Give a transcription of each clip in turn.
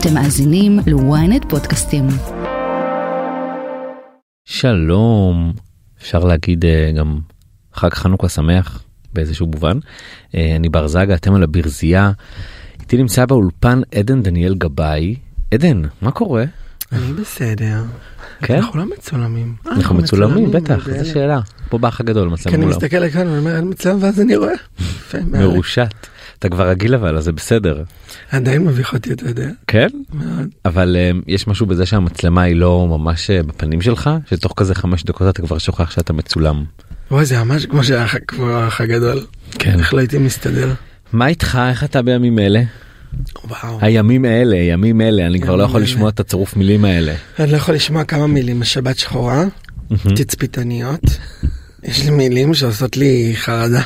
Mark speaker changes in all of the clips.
Speaker 1: אתם מאזינים ל-ynet פודקאסטים.
Speaker 2: שלום, אפשר להגיד אה, גם חג חנוכה שמח באיזשהו מובן. אה, אני בר זגה, אתם על הברזייה. איתי נמצא באולפן עדן דניאל גבאי. עדן, מה קורה?
Speaker 3: אני בסדר.
Speaker 2: כן?
Speaker 3: אנחנו לא מצולמים. אה,
Speaker 2: אנחנו מצולמים, בטח. זו שאלה. פה באח הגדול, מצלם
Speaker 3: כי אני
Speaker 2: מולם.
Speaker 3: מסתכל לכאן ואומר אין מצלם ואז אני רואה.
Speaker 2: מרושת. אתה כבר רגיל אבל, אז זה בסדר.
Speaker 3: עדיין מביך אותי אתה יודע.
Speaker 2: כן?
Speaker 3: מאוד.
Speaker 2: אבל אה, יש משהו בזה שהמצלמה היא לא ממש אה, בפנים שלך, שתוך כזה חמש דקות אתה כבר שוכח שאתה מצולם.
Speaker 3: וואי זה ממש כמו שהיה ח- כמו האח הגדול.
Speaker 2: כן.
Speaker 3: איך לא הייתי מסתדר.
Speaker 2: מה איתך? איך אתה בימים אלה?
Speaker 3: וואו.
Speaker 2: הימים האלה, ימים אלה, אני כבר לא
Speaker 3: ימים
Speaker 2: יכול
Speaker 3: אלה.
Speaker 2: לשמוע את הצירוף מילים האלה.
Speaker 3: אני לא יכול לשמוע כמה מילים. שבת שחורה, תצפיתניות. יש לי מילים שעושות לי חרדה.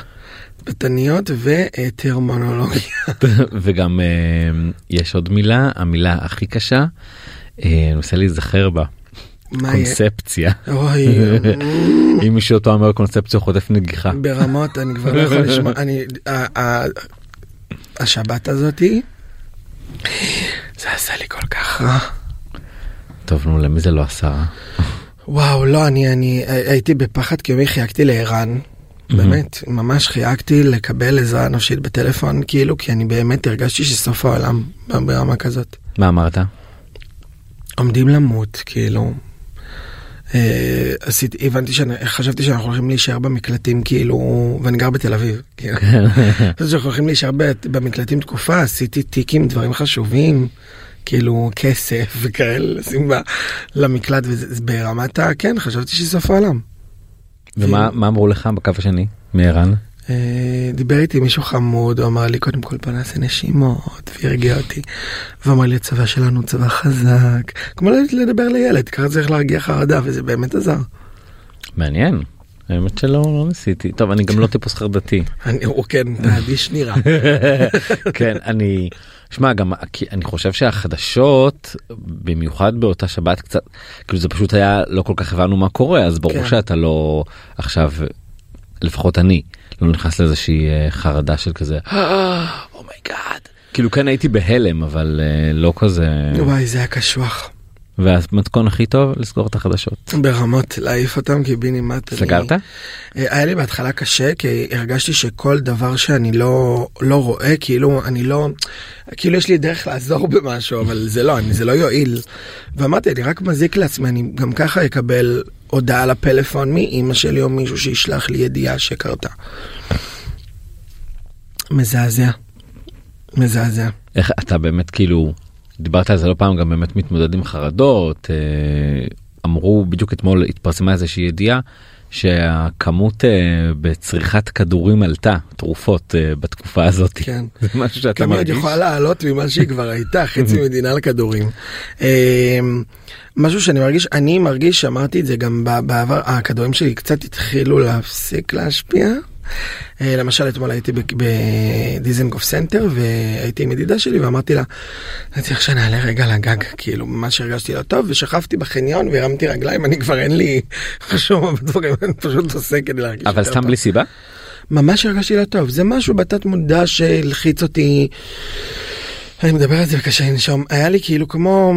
Speaker 3: תצפיתניות וטרמונולוגיה.
Speaker 2: וגם אה, יש עוד מילה, המילה הכי קשה, אה, אני מנסה להיזכר בה? קונספציה.
Speaker 3: אוי.
Speaker 2: אם מישהו אותו אומר קונספציה הוא חוטף נגיחה.
Speaker 3: ברמות אני כבר לא יכול לשמוע אני השבת הזאתי זה עשה לי כל כך רע
Speaker 2: טוב נו למי זה לא עשה?
Speaker 3: וואו לא אני אני הייתי בפחד קיומי חייגתי לערן באמת ממש חייגתי לקבל עזרה אנושית בטלפון כאילו כי אני באמת הרגשתי שסוף העולם ברמה כזאת
Speaker 2: מה אמרת?
Speaker 3: עומדים למות כאילו. אה, עשיתי הבנתי שאני חשבתי שאנחנו הולכים להישאר במקלטים כאילו ואני גר בתל אביב. כאילו. חשבתי שאנחנו הולכים להישאר במקלטים תקופה עשיתי טיקים דברים חשובים כאילו כסף וכאלה לשים למקלט וזה זה ברמת ה... כן חשבתי שסוף העולם.
Speaker 2: ומה מה אמרו לך בקו השני? מערן?
Speaker 3: אה, דיבר איתי מישהו חמוד, הוא אמר לי קודם כל בוא נעשה נשימות, והרגיע אותי. ואמר לי הצבא שלנו הוא צבא חזק, כמו לדבר לילד, ככה צריך להרגיע חרדה, וזה באמת עזר.
Speaker 2: מעניין. האמת שלא לא ניסיתי. טוב אני גם לא טיפוס חרדתי.
Speaker 3: אני, הוא כן, אתה אדיש נראה.
Speaker 2: כן אני שמע גם אני חושב שהחדשות במיוחד באותה שבת קצת כאילו זה פשוט היה לא כל כך הבנו מה קורה אז ברור
Speaker 3: כן.
Speaker 2: שאתה לא עכשיו לפחות אני לא נכנס לאיזושהי אה, חרדה של כזה oh my god כאילו כן הייתי בהלם אבל אה, לא כזה
Speaker 3: וואי, זה היה קשוח.
Speaker 2: והמתכון הכי טוב לסגור את החדשות.
Speaker 3: ברמות להעיף אותם קיבינימט. אני-
Speaker 2: סגרת?
Speaker 3: אה, היה לי בהתחלה קשה כי הרגשתי שכל דבר שאני לא לא רואה כאילו אני לא כאילו יש לי דרך לעזור במשהו אבל זה לא אני זה לא יועיל. ואמרתי אני רק מזיק לעצמי אני גם ככה אקבל הודעה לפלאפון מאימא שלי או מישהו שישלח לי ידיעה שקרתה. מזעזע. מזעזע.
Speaker 2: איך אתה באמת כאילו דיברת על זה לא פעם גם באמת מתמודד עם חרדות אה, אמרו בדיוק אתמול התפרסמה איזושהי ידיעה שהכמות אה, בצריכת כדורים עלתה תרופות אה, בתקופה הזאת
Speaker 3: כן.
Speaker 2: זה משהו שאתה מרגיש
Speaker 3: יכולה לעלות ממה שהיא כבר הייתה חצי מדינה לכדורים. משהו שאני מרגיש אני מרגיש שאמרתי את זה גם בעבר הכדורים שלי קצת התחילו להפסיק להשפיע. אה, למשל אתמול הייתי בדיזנגוף סנטר והייתי עם ידידה שלי ואמרתי לה אני צריך שנעלה רגע לגג כאילו ממש הרגשתי לא טוב ושכבתי בחניון והרמתי רגליים אני כבר אין לי חשוב בדברים אני פשוט עושה כדי להרגיש
Speaker 2: אבל
Speaker 3: יותר
Speaker 2: סתם
Speaker 3: טוב.
Speaker 2: בלי סיבה
Speaker 3: ממש הרגשתי לא טוב זה משהו בתת מודע שהלחיץ אותי. אני מדבר על זה וקשה לנשום היה לי כאילו כמו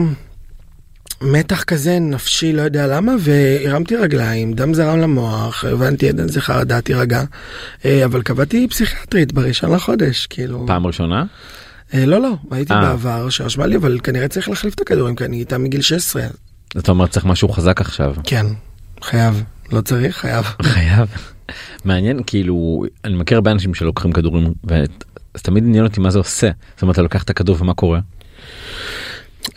Speaker 3: מתח כזה נפשי לא יודע למה והרמתי רגליים דם זרם למוח הבנתי עדן זה חרדה תירגע אה, אבל קבעתי פסיכיאטרית בראשון לחודש כאילו.
Speaker 2: פעם ראשונה?
Speaker 3: אה, לא לא הייתי
Speaker 2: אה.
Speaker 3: בעבר שרשמה לי אבל כנראה צריך להחליף את הכדורים כי אני איתה מגיל 16
Speaker 2: אתה אומר צריך משהו חזק עכשיו.
Speaker 3: כן חייב לא צריך חייב.
Speaker 2: חייב. מעניין כאילו אני מכיר הרבה אנשים שלוקחים כדורים אז תמיד עניין אותי מה זה עושה. זאת אומרת אתה לוקח את הכדור ומה קורה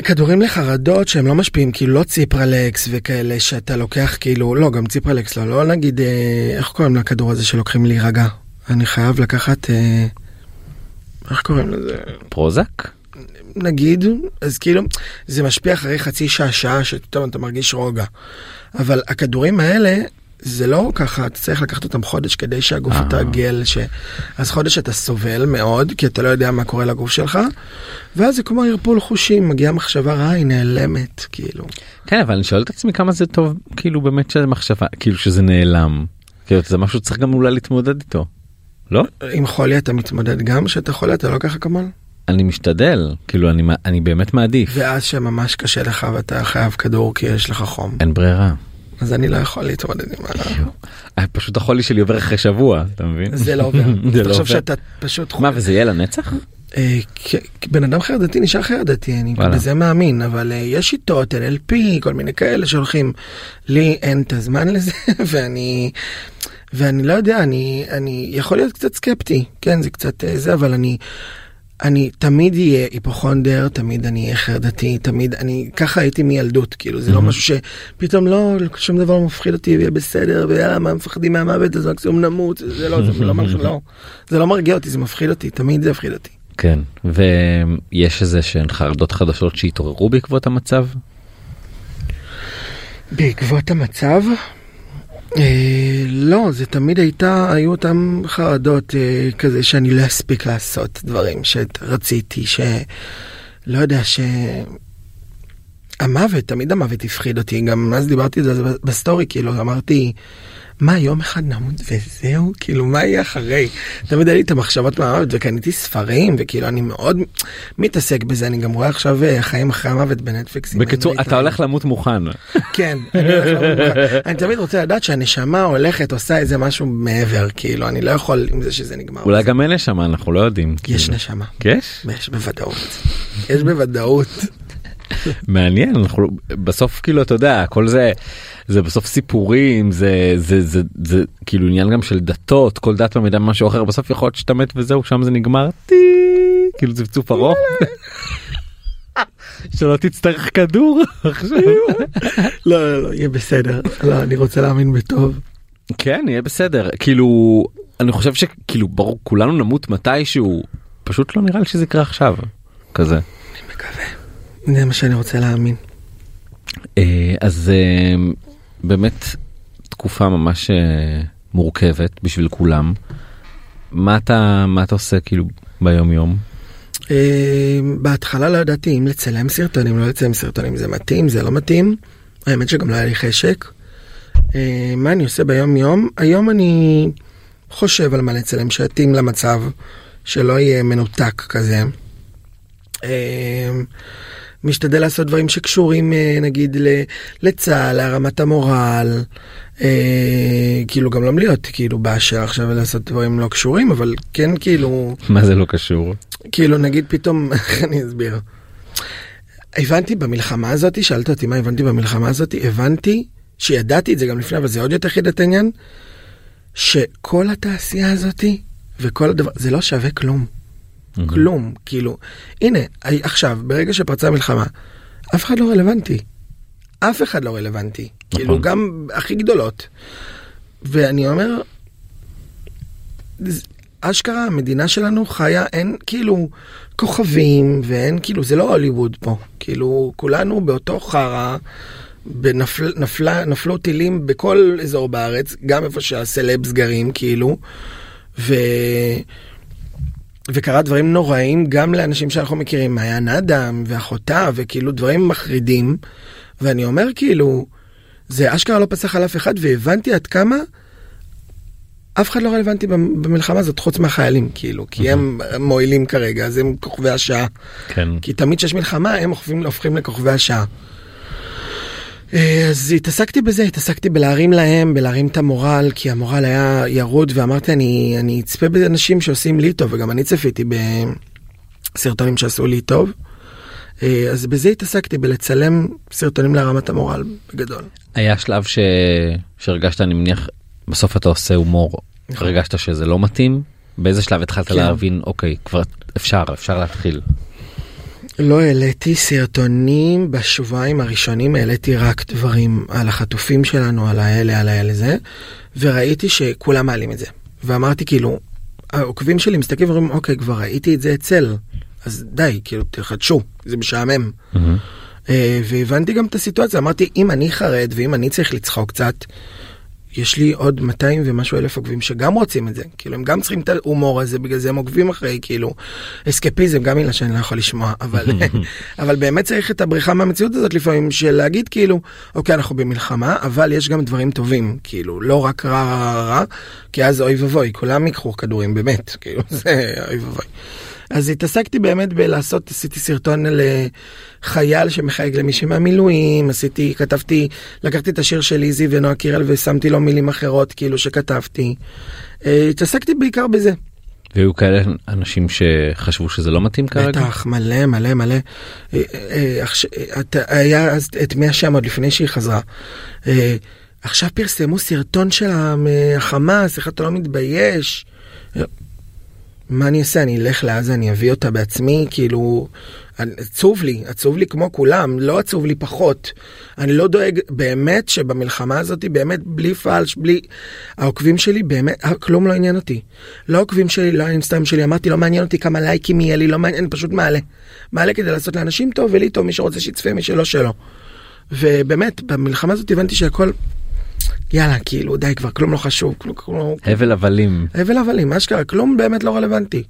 Speaker 3: כדורים לחרדות שהם לא משפיעים כאילו לא ציפרלקס וכאלה שאתה לוקח כאילו לא גם ציפרלקס לא לא נגיד אה, איך קוראים לכדור הזה שלוקחים להירגע? אני חייב לקחת אה, איך קוראים לזה?
Speaker 2: פרוזק?
Speaker 3: נגיד אז כאילו זה משפיע אחרי חצי שעה שעה שפתאום אתה מרגיש רוגע. אבל הכדורים האלה זה לא ככה אתה צריך לקחת אותם חודש כדי שהגוף
Speaker 2: אה.
Speaker 3: יתרגל ש... אז חודש אתה סובל מאוד כי אתה לא יודע מה קורה לגוף שלך ואז זה כמו ערפול חושים מגיעה מחשבה רעה היא נעלמת כאילו.
Speaker 2: כן אבל אני שואל את עצמי כמה זה טוב כאילו באמת שזה מחשבה כאילו שזה נעלם. כאילו זה משהו שצריך גם אולי להתמודד איתו. לא?
Speaker 3: עם חולי אתה מתמודד גם? שאתה חולה אתה לא ככה כמובן
Speaker 2: אני משתדל. כאילו אני אני באמת מעדיף.
Speaker 3: ואז שממש קשה לך ואתה חייב כדור כי יש לך חום.
Speaker 2: אין ברירה.
Speaker 3: אז אני לא יכול להתמודד עם ה...
Speaker 2: פשוט החולי שלי עובר אחרי שבוע אתה מבין
Speaker 3: זה לא עובר.
Speaker 2: זה לא עובר.
Speaker 3: שאתה פשוט
Speaker 2: מה וזה יהיה לנצח?
Speaker 3: אה, כ- בן אדם חרדתי נשאר חרדתי, אני. בזה מאמין, אבל אה, יש שיטות, NLP, כל מיני כאלה שהולכים. לי אין את הזמן לזה, ואני, ואני לא יודע, אני, אני יכול להיות קצת סקפטי, כן, זה קצת אה, זה, אבל אני, אני תמיד אהיה היפוכונדר, תמיד אני אהיה חרדתי, תמיד, אני, ככה הייתי מילדות, כאילו, זה לא
Speaker 2: מהמם.
Speaker 3: משהו שפתאום לא, שום דבר לא מפחיד אותי, ויהיה בסדר, ויאללה, מה מפחדים מהמוות, אז מקסימום נמות, זה לא, זה לא, לא, זה לא מרגיע אותי, זה מפחיד אותי, תמיד זה מפחיד אותי.
Speaker 2: כן ויש איזה שהן חרדות חדשות שהתעוררו בעקבות המצב?
Speaker 3: בעקבות המצב? אה, לא, זה תמיד הייתה, היו אותם חרדות אה, כזה שאני לא אספיק לעשות דברים שרציתי, שלא יודע, ש... המוות, תמיד המוות הפחיד אותי, גם אז דיברתי על זה בסטורי, כאילו אמרתי, מה יום אחד נמות וזהו? כאילו מה יהיה אחרי? תמיד היה לי את המחשבות מהמוות וקניתי ספרים וכאילו אני מאוד מתעסק בזה, אני גם רואה עכשיו אה, חיים אחרי המוות בנטפליקס.
Speaker 2: בקיצור אתה הולך. למות מוכן.
Speaker 3: כן, אני הולך למות מוכן. אני תמיד רוצה לדעת שהנשמה הולכת עושה איזה משהו מעבר, כאילו אני לא יכול עם זה שזה נגמר.
Speaker 2: אולי גם אין נשמה אנחנו לא יודעים.
Speaker 3: יש
Speaker 2: כאילו.
Speaker 3: נשמה,
Speaker 2: יש?
Speaker 3: יש בוודאות, יש בוודאות.
Speaker 2: מעניין אנחנו בסוף כאילו אתה יודע הכל זה זה בסוף סיפורים זה זה זה זה כאילו עניין גם של דתות כל דת במידה משהו אחר בסוף יכול להיות שאתה מת וזהו שם זה נגמר טי, כאילו צפצוף ארוך. שלא תצטרך כדור עכשיו.
Speaker 3: לא, לא, לא, יהיה בסדר. לא, אני רוצה להאמין בטוב.
Speaker 2: כן יהיה בסדר כאילו אני חושב שכאילו ברור כולנו נמות מתישהו פשוט לא נראה לי שזה יקרה עכשיו כזה.
Speaker 3: זה מה שאני רוצה להאמין.
Speaker 2: אה, אז אה, באמת תקופה ממש אה, מורכבת בשביל כולם. מה אתה מה אתה עושה כאילו ביום יום?
Speaker 3: בהתחלה לא ידעתי אם לצלם סרטונים, לא לצלם סרטונים, זה מתאים, זה לא מתאים. האמת שגם לא היה לי חשק. מה אני עושה ביום יום? היום אני חושב על מה לצלם שיתאים למצב, שלא יהיה מנותק כזה. משתדל לעשות דברים שקשורים אה, נגיד לצה"ל, להרמת המורל, אה, כאילו גם לא להיות כאילו באשר עכשיו לעשות דברים לא קשורים, אבל כן כאילו...
Speaker 2: מה זה לא קשור?
Speaker 3: כאילו נגיד פתאום, איך אני אסביר? הבנתי במלחמה הזאת, שאלת אותי מה הבנתי במלחמה הזאת, הבנתי שידעתי את זה גם לפני, אבל זה עוד יותר חיד את העניין, שכל התעשייה הזאת וכל הדבר, זה לא שווה כלום. כלום, כאילו, הנה, עכשיו, ברגע שפרצה המלחמה, אף אחד לא רלוונטי. אף אחד לא רלוונטי.
Speaker 2: נכון.
Speaker 3: כאילו, גם הכי גדולות. ואני אומר, אשכרה המדינה שלנו חיה, אין כאילו כוכבים ואין כאילו, זה לא הוליווד פה. כאילו, כולנו באותו חרא, בנפל, נפלה, נפלו טילים בכל אזור בארץ, גם איפה שהסלבס גרים, כאילו, ו... וקרה דברים נוראים גם לאנשים שאנחנו מכירים, מעיין אדם ואחותה וכאילו דברים מחרידים ואני אומר כאילו זה אשכרה לא פסח על אף אחד והבנתי עד כמה אף אחד לא רלוונטי במ- במלחמה הזאת חוץ מהחיילים כאילו כי הם מועילים כרגע אז הם כוכבי השעה
Speaker 2: כן.
Speaker 3: כי תמיד כשיש מלחמה הם הופכים, הופכים לכוכבי השעה. אה, אז התעסקתי בזה, התעסקתי בלהרים להם, בלהרים את המורל, כי המורל היה ירוד ואמרתי אני, אני אצפה באנשים שעושים לי טוב וגם אני צפיתי בסרטונים שעשו לי טוב. אה, אז בזה התעסקתי, בלצלם סרטונים להרמת המורל בגדול.
Speaker 2: היה שלב ש... שהרגשת אני מניח בסוף אתה עושה הומור
Speaker 3: נכון.
Speaker 2: הרגשת שזה לא מתאים באיזה שלב התחלת
Speaker 3: כן.
Speaker 2: להבין אוקיי כבר אפשר אפשר להתחיל.
Speaker 3: לא העליתי סרטונים בשבועיים הראשונים, העליתי רק דברים על החטופים שלנו, על האלה, על האלה זה, וראיתי שכולם מעלים את זה. ואמרתי כאילו, העוקבים שלי מסתכלים ואומרים, אוקיי, כבר ראיתי את זה אצל, אז די, כאילו, תחדשו, זה משעמם. אה, והבנתי גם את הסיטואציה, אמרתי, אם אני חרד ואם אני צריך לצחוק קצת, יש לי עוד 200 ומשהו אלף עוקבים שגם רוצים את זה, כאילו הם גם צריכים את ההומור הזה, בגלל זה הם עוקבים אחרי, כאילו, אסקפיזם, גם מילה שאני לא יכול לשמוע, אבל, אבל באמת צריך את הבריחה מהמציאות הזאת לפעמים, של להגיד כאילו, אוקיי, אנחנו במלחמה, אבל יש גם דברים טובים, כאילו, לא רק רע רע רע כי אז אוי ואבוי, כולם ייקחו כדורים, באמת, כאילו, זה אוי ואבוי. אז התעסקתי באמת בלעשות, עשיתי סרטון לחייל שמחייג למישהי מהמילואים, עשיתי, כתבתי, לקחתי את השיר של איזי ונועה קירל ושמתי לו מילים אחרות כאילו שכתבתי. אה, התעסקתי בעיקר בזה.
Speaker 2: והיו כאלה אנשים שחשבו שזה לא מתאים כרגע?
Speaker 3: בטח, מלא מלא מלא. אה, אה, אה, היה אז את מי השם עוד לפני שהיא חזרה. אה, עכשיו פרסמו סרטון שלה מהחמאס, איך אתה לא מתבייש. אה, מה אני אעשה? אני אלך לעזה, אני אביא אותה בעצמי, כאילו... עצוב לי, עצוב לי כמו כולם, לא עצוב לי פחות. אני לא דואג, באמת שבמלחמה הזאת, באמת בלי פלש, בלי... העוקבים שלי, באמת, כלום לא עניין אותי. לא העוקבים שלי, לא האינסטגרם שלי, אמרתי, לא מעניין אותי כמה לייקים יהיה לי, לא מעניין, אני פשוט מעלה. מעלה כדי לעשות לאנשים טוב, ולי טוב, מי שרוצה שיצפה, מי שלא, שלא. ובאמת, במלחמה הזאת הבנתי שהכל... יאללה, כאילו, די, כבר כלום לא חשוב, כלום, כלום,
Speaker 2: הבל הבלים.
Speaker 3: הבל הבלים, אשכרה, כלום באמת לא רלוונטי.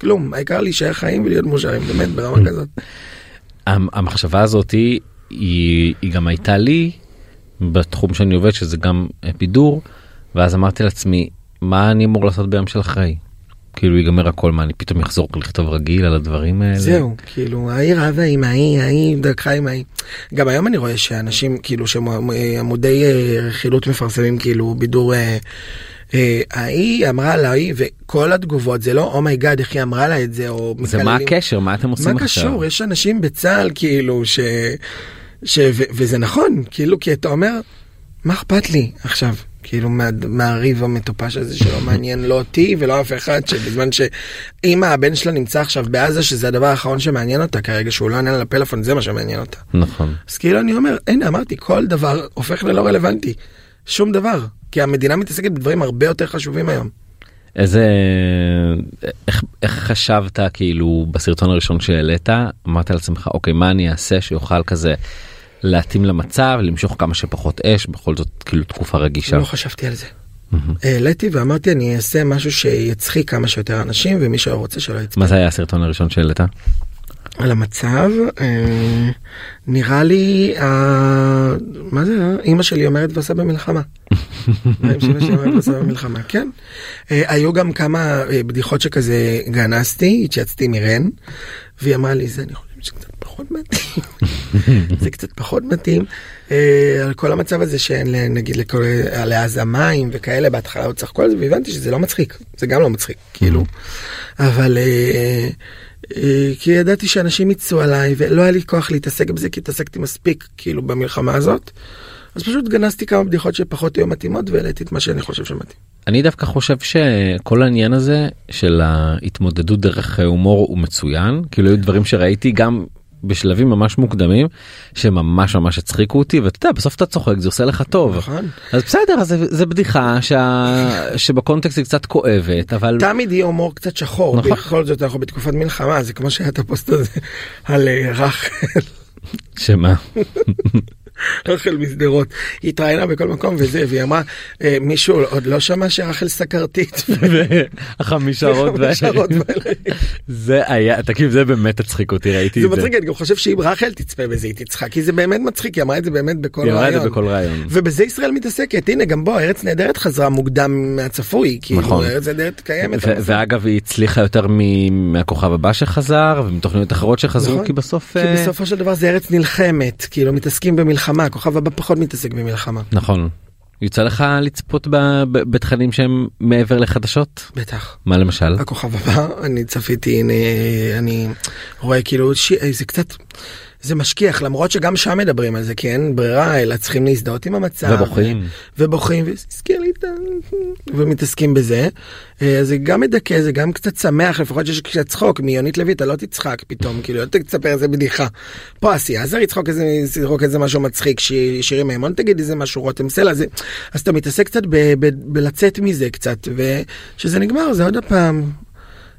Speaker 3: כלום, העיקר להישאר חיים ולהיות מאושרים, באמת, ברמה כזאת.
Speaker 2: המ- המחשבה הזאת היא, היא גם הייתה לי בתחום שאני עובד שזה גם בידור ואז אמרתי לעצמי מה אני אמור לעשות ביום של אחרי. כאילו ייגמר הכל מה אני פתאום אחזור לכתוב רגיל על הדברים האלה.
Speaker 3: זהו, כאילו, ההיא רבה עם ההיא, ההיא דקחה עם ההיא. גם היום אני רואה שאנשים, כאילו, שעמודי רכילות מפרסמים, כאילו, בידור... אה, אה, ההיא אמרה לה, ההיא, וכל התגובות, זה לא, oh my god, איך היא אמרה לה את זה, או
Speaker 2: זה מה הקשר מה אתם עושים
Speaker 3: מה
Speaker 2: עכשיו.
Speaker 3: קשור? יש אנשים בצה"ל, כאילו, ש... ש... ו... וזה נכון, כאילו, כי אתה אומר, מה אכפת לי עכשיו? כאילו מה, מהריב המטופש הזה שלא מעניין לא אותי ולא אף אחד שבזמן שאמא הבן שלה נמצא עכשיו בעזה שזה הדבר האחרון שמעניין אותה כרגע שהוא לא עונה על הפלאפון זה מה שמעניין אותה.
Speaker 2: נכון.
Speaker 3: אז כאילו אני אומר הנה אמרתי כל דבר הופך ללא רלוונטי שום דבר כי המדינה מתעסקת בדברים הרבה יותר חשובים היום.
Speaker 2: איזה איך, איך חשבת כאילו בסרטון הראשון שהעלית אמרת לעצמך אוקיי מה אני אעשה שיוכל כזה להתאים למצב למשוך כמה שפחות אש בכל זאת כאילו תקופה רגישה.
Speaker 3: לא חשבתי על זה. העליתי ואמרתי אני אעשה משהו שיצחיק כמה שיותר אנשים ומי שלא רוצה שלא יצפה.
Speaker 2: מה זה היה הסרטון הראשון שהעלית?
Speaker 3: על המצב אה, נראה לי מה זה? אימא שלי אומרת ועושה במלחמה. במלחמה כן. אה, היו גם כמה אה, בדיחות שכזה גנזתי התייעצתי עם אירן והיא אמרה לי זה אני חושב שקצת פחות מתאים זה קצת פחות מתאים אה, על כל המצב הזה שאין נגיד לכל לעזה מים וכאלה בהתחלה עוד צחקו על זה והבנתי שזה לא מצחיק זה גם לא מצחיק כאילו אבל. אה, אה, כי ידעתי שאנשים יצאו עליי ולא היה לי כוח להתעסק בזה כי התעסקתי מספיק כאילו במלחמה הזאת. אז פשוט גנזתי כמה בדיחות שפחות היו מתאימות והעליתי את מה שאני חושב שמתאים.
Speaker 2: אני דווקא חושב שכל העניין הזה של ההתמודדות דרך הומור הוא מצוין כאילו היו דברים שראיתי גם בשלבים ממש מוקדמים שממש ממש הצחיקו אותי ואתה יודע בסוף אתה צוחק זה עושה לך טוב
Speaker 3: נכון.
Speaker 2: אז בסדר אז זה, זה בדיחה שה... שבקונטקסט היא קצת כואבת אבל
Speaker 3: תמיד יהיה הומור קצת שחור
Speaker 2: נכון.
Speaker 3: בכל זאת אנחנו בתקופת מלחמה זה כמו שהיה את הפוסט הזה על אה, רחל
Speaker 2: שמה
Speaker 3: רחל משדרות היא התראיינה בכל מקום וזה והיא אמרה אה, מישהו עוד לא שמע שרחל סכרתית.
Speaker 2: והאלה.
Speaker 3: והאלה.
Speaker 2: זה היה תקשיב זה באמת הצחיק אותי ראיתי
Speaker 3: זה
Speaker 2: את זה.
Speaker 3: מצחיק אני גם חושב שאם רחל תצפה בזה היא תצחק כי זה באמת מצחיק היא אמרה את זה באמת בכל
Speaker 2: היא אמרה את זה
Speaker 3: רעיון.
Speaker 2: בכל רעיון.
Speaker 3: ובזה ישראל מתעסקת הנה גם בוא ארץ נהדרת חזרה מוקדם מהצפוי כאילו
Speaker 2: נכון.
Speaker 3: ארץ נהדרת קיימת.
Speaker 2: ואגב היא הצליחה יותר מהכוכב הבא שחזר ומתוכניות אחרות שחזרו
Speaker 3: נכון.
Speaker 2: כי בסוף
Speaker 3: כי
Speaker 2: אה,
Speaker 3: בסופו של דבר זה ארץ נלחמת כאילו מתעסקים במלחמה הכוכב הבא פחות מתעסק במלחמה
Speaker 2: נכון. יוצא לך לצפות בתכנים שהם מעבר לחדשות
Speaker 3: בטח.
Speaker 2: מה למשל
Speaker 3: הכוכב הבא אני צפיתי הנה אני רואה כאילו ש... זה קצת זה משכיח למרות שגם שם מדברים על זה כי אין ברירה אלא צריכים להזדהות עם המצב
Speaker 2: ובוכים.
Speaker 3: ובוכים והזכיר לי את ה... ומתעסקים בזה אה, זה גם מדכא זה גם קצת שמח לפחות שיש קצת צחוק מיונית לוי אתה לא תצחק פתאום כאילו לא תספר איזה בדיחה. פה אסי עזר יצחוק איזה יצחוק איזה משהו מצחיק ש- שירי מימון תגיד איזה משהו רותם סלע זה אז אתה מתעסק קצת ב- ב- בלצאת מזה קצת ושזה נגמר זה עוד הפעם.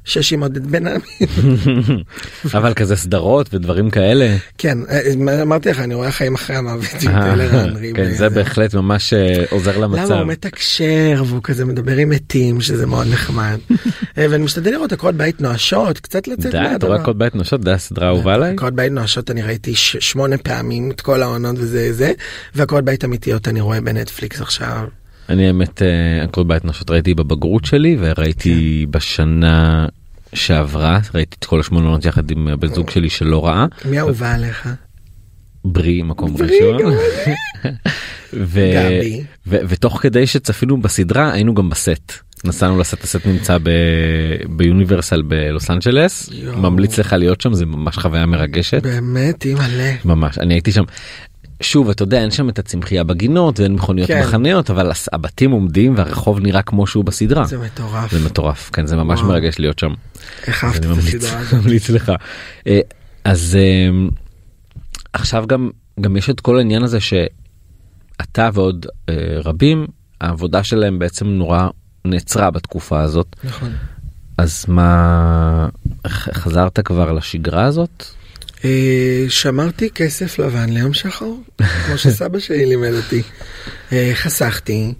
Speaker 3: שש עם עודד בן עמי.
Speaker 2: אבל כזה סדרות ודברים כאלה.
Speaker 3: כן אה, אמרתי לך אני רואה חיים אחרי המוות. עם האנרי
Speaker 2: כן זה בהחלט ממש אה, עוזר
Speaker 3: למה
Speaker 2: למצב.
Speaker 3: הוא מתקשר והוא כזה מדבר עם מתים שזה מאוד נחמד. אה, ואני משתדל לראות עקרות בית נואשות קצת לצאת
Speaker 2: די אתה
Speaker 3: מהדבר.
Speaker 2: רואה קוד בית נשות זה הסדרה האהובה עליי.
Speaker 3: עקרות בית נואשות אני ראיתי שמונה פעמים את כל העונות וזה זה ועקרות בית אמיתיות אני רואה בנטפליקס עכשיו.
Speaker 2: אני האמת אה, קוד בית נשות ראיתי בבגרות שלי וראיתי
Speaker 3: כן.
Speaker 2: בשנה שעברה ראיתי את כל השמונה עונות יחד עם הבן זוג שלי שלא ראה
Speaker 3: מי אהובה עליך?
Speaker 2: ברי מקום ראשון. ותוך כדי שצפינו בסדרה היינו גם בסט. נסענו לסט הסט נמצא ביוניברסל בלוס אנג'לס. ממליץ לך להיות שם זה ממש חוויה מרגשת
Speaker 3: באמת, אימא'לה.
Speaker 2: ממש אני הייתי שם. שוב אתה יודע אין שם את הצמחייה בגינות ואין מכוניות
Speaker 3: כן.
Speaker 2: בחניות אבל הבתים עומדים והרחוב נראה כמו שהוא בסדרה.
Speaker 3: זה מטורף.
Speaker 2: זה מטורף כן זה ממש
Speaker 3: וואו.
Speaker 2: מרגש להיות שם.
Speaker 3: איך אהבת
Speaker 2: אני
Speaker 3: את
Speaker 2: ממליץ,
Speaker 3: הסדרה הזאת?
Speaker 2: ממליץ לך. אה, אז אה, עכשיו גם גם יש את כל העניין הזה שאתה ועוד אה, רבים העבודה שלהם בעצם נורא נעצרה בתקופה הזאת
Speaker 3: נכון.
Speaker 2: אז מה חזרת כבר לשגרה הזאת?
Speaker 3: אה, שמרתי כסף לבן ליום שחור, כמו שסבא שלי לימד אותי. אה, חסכתי,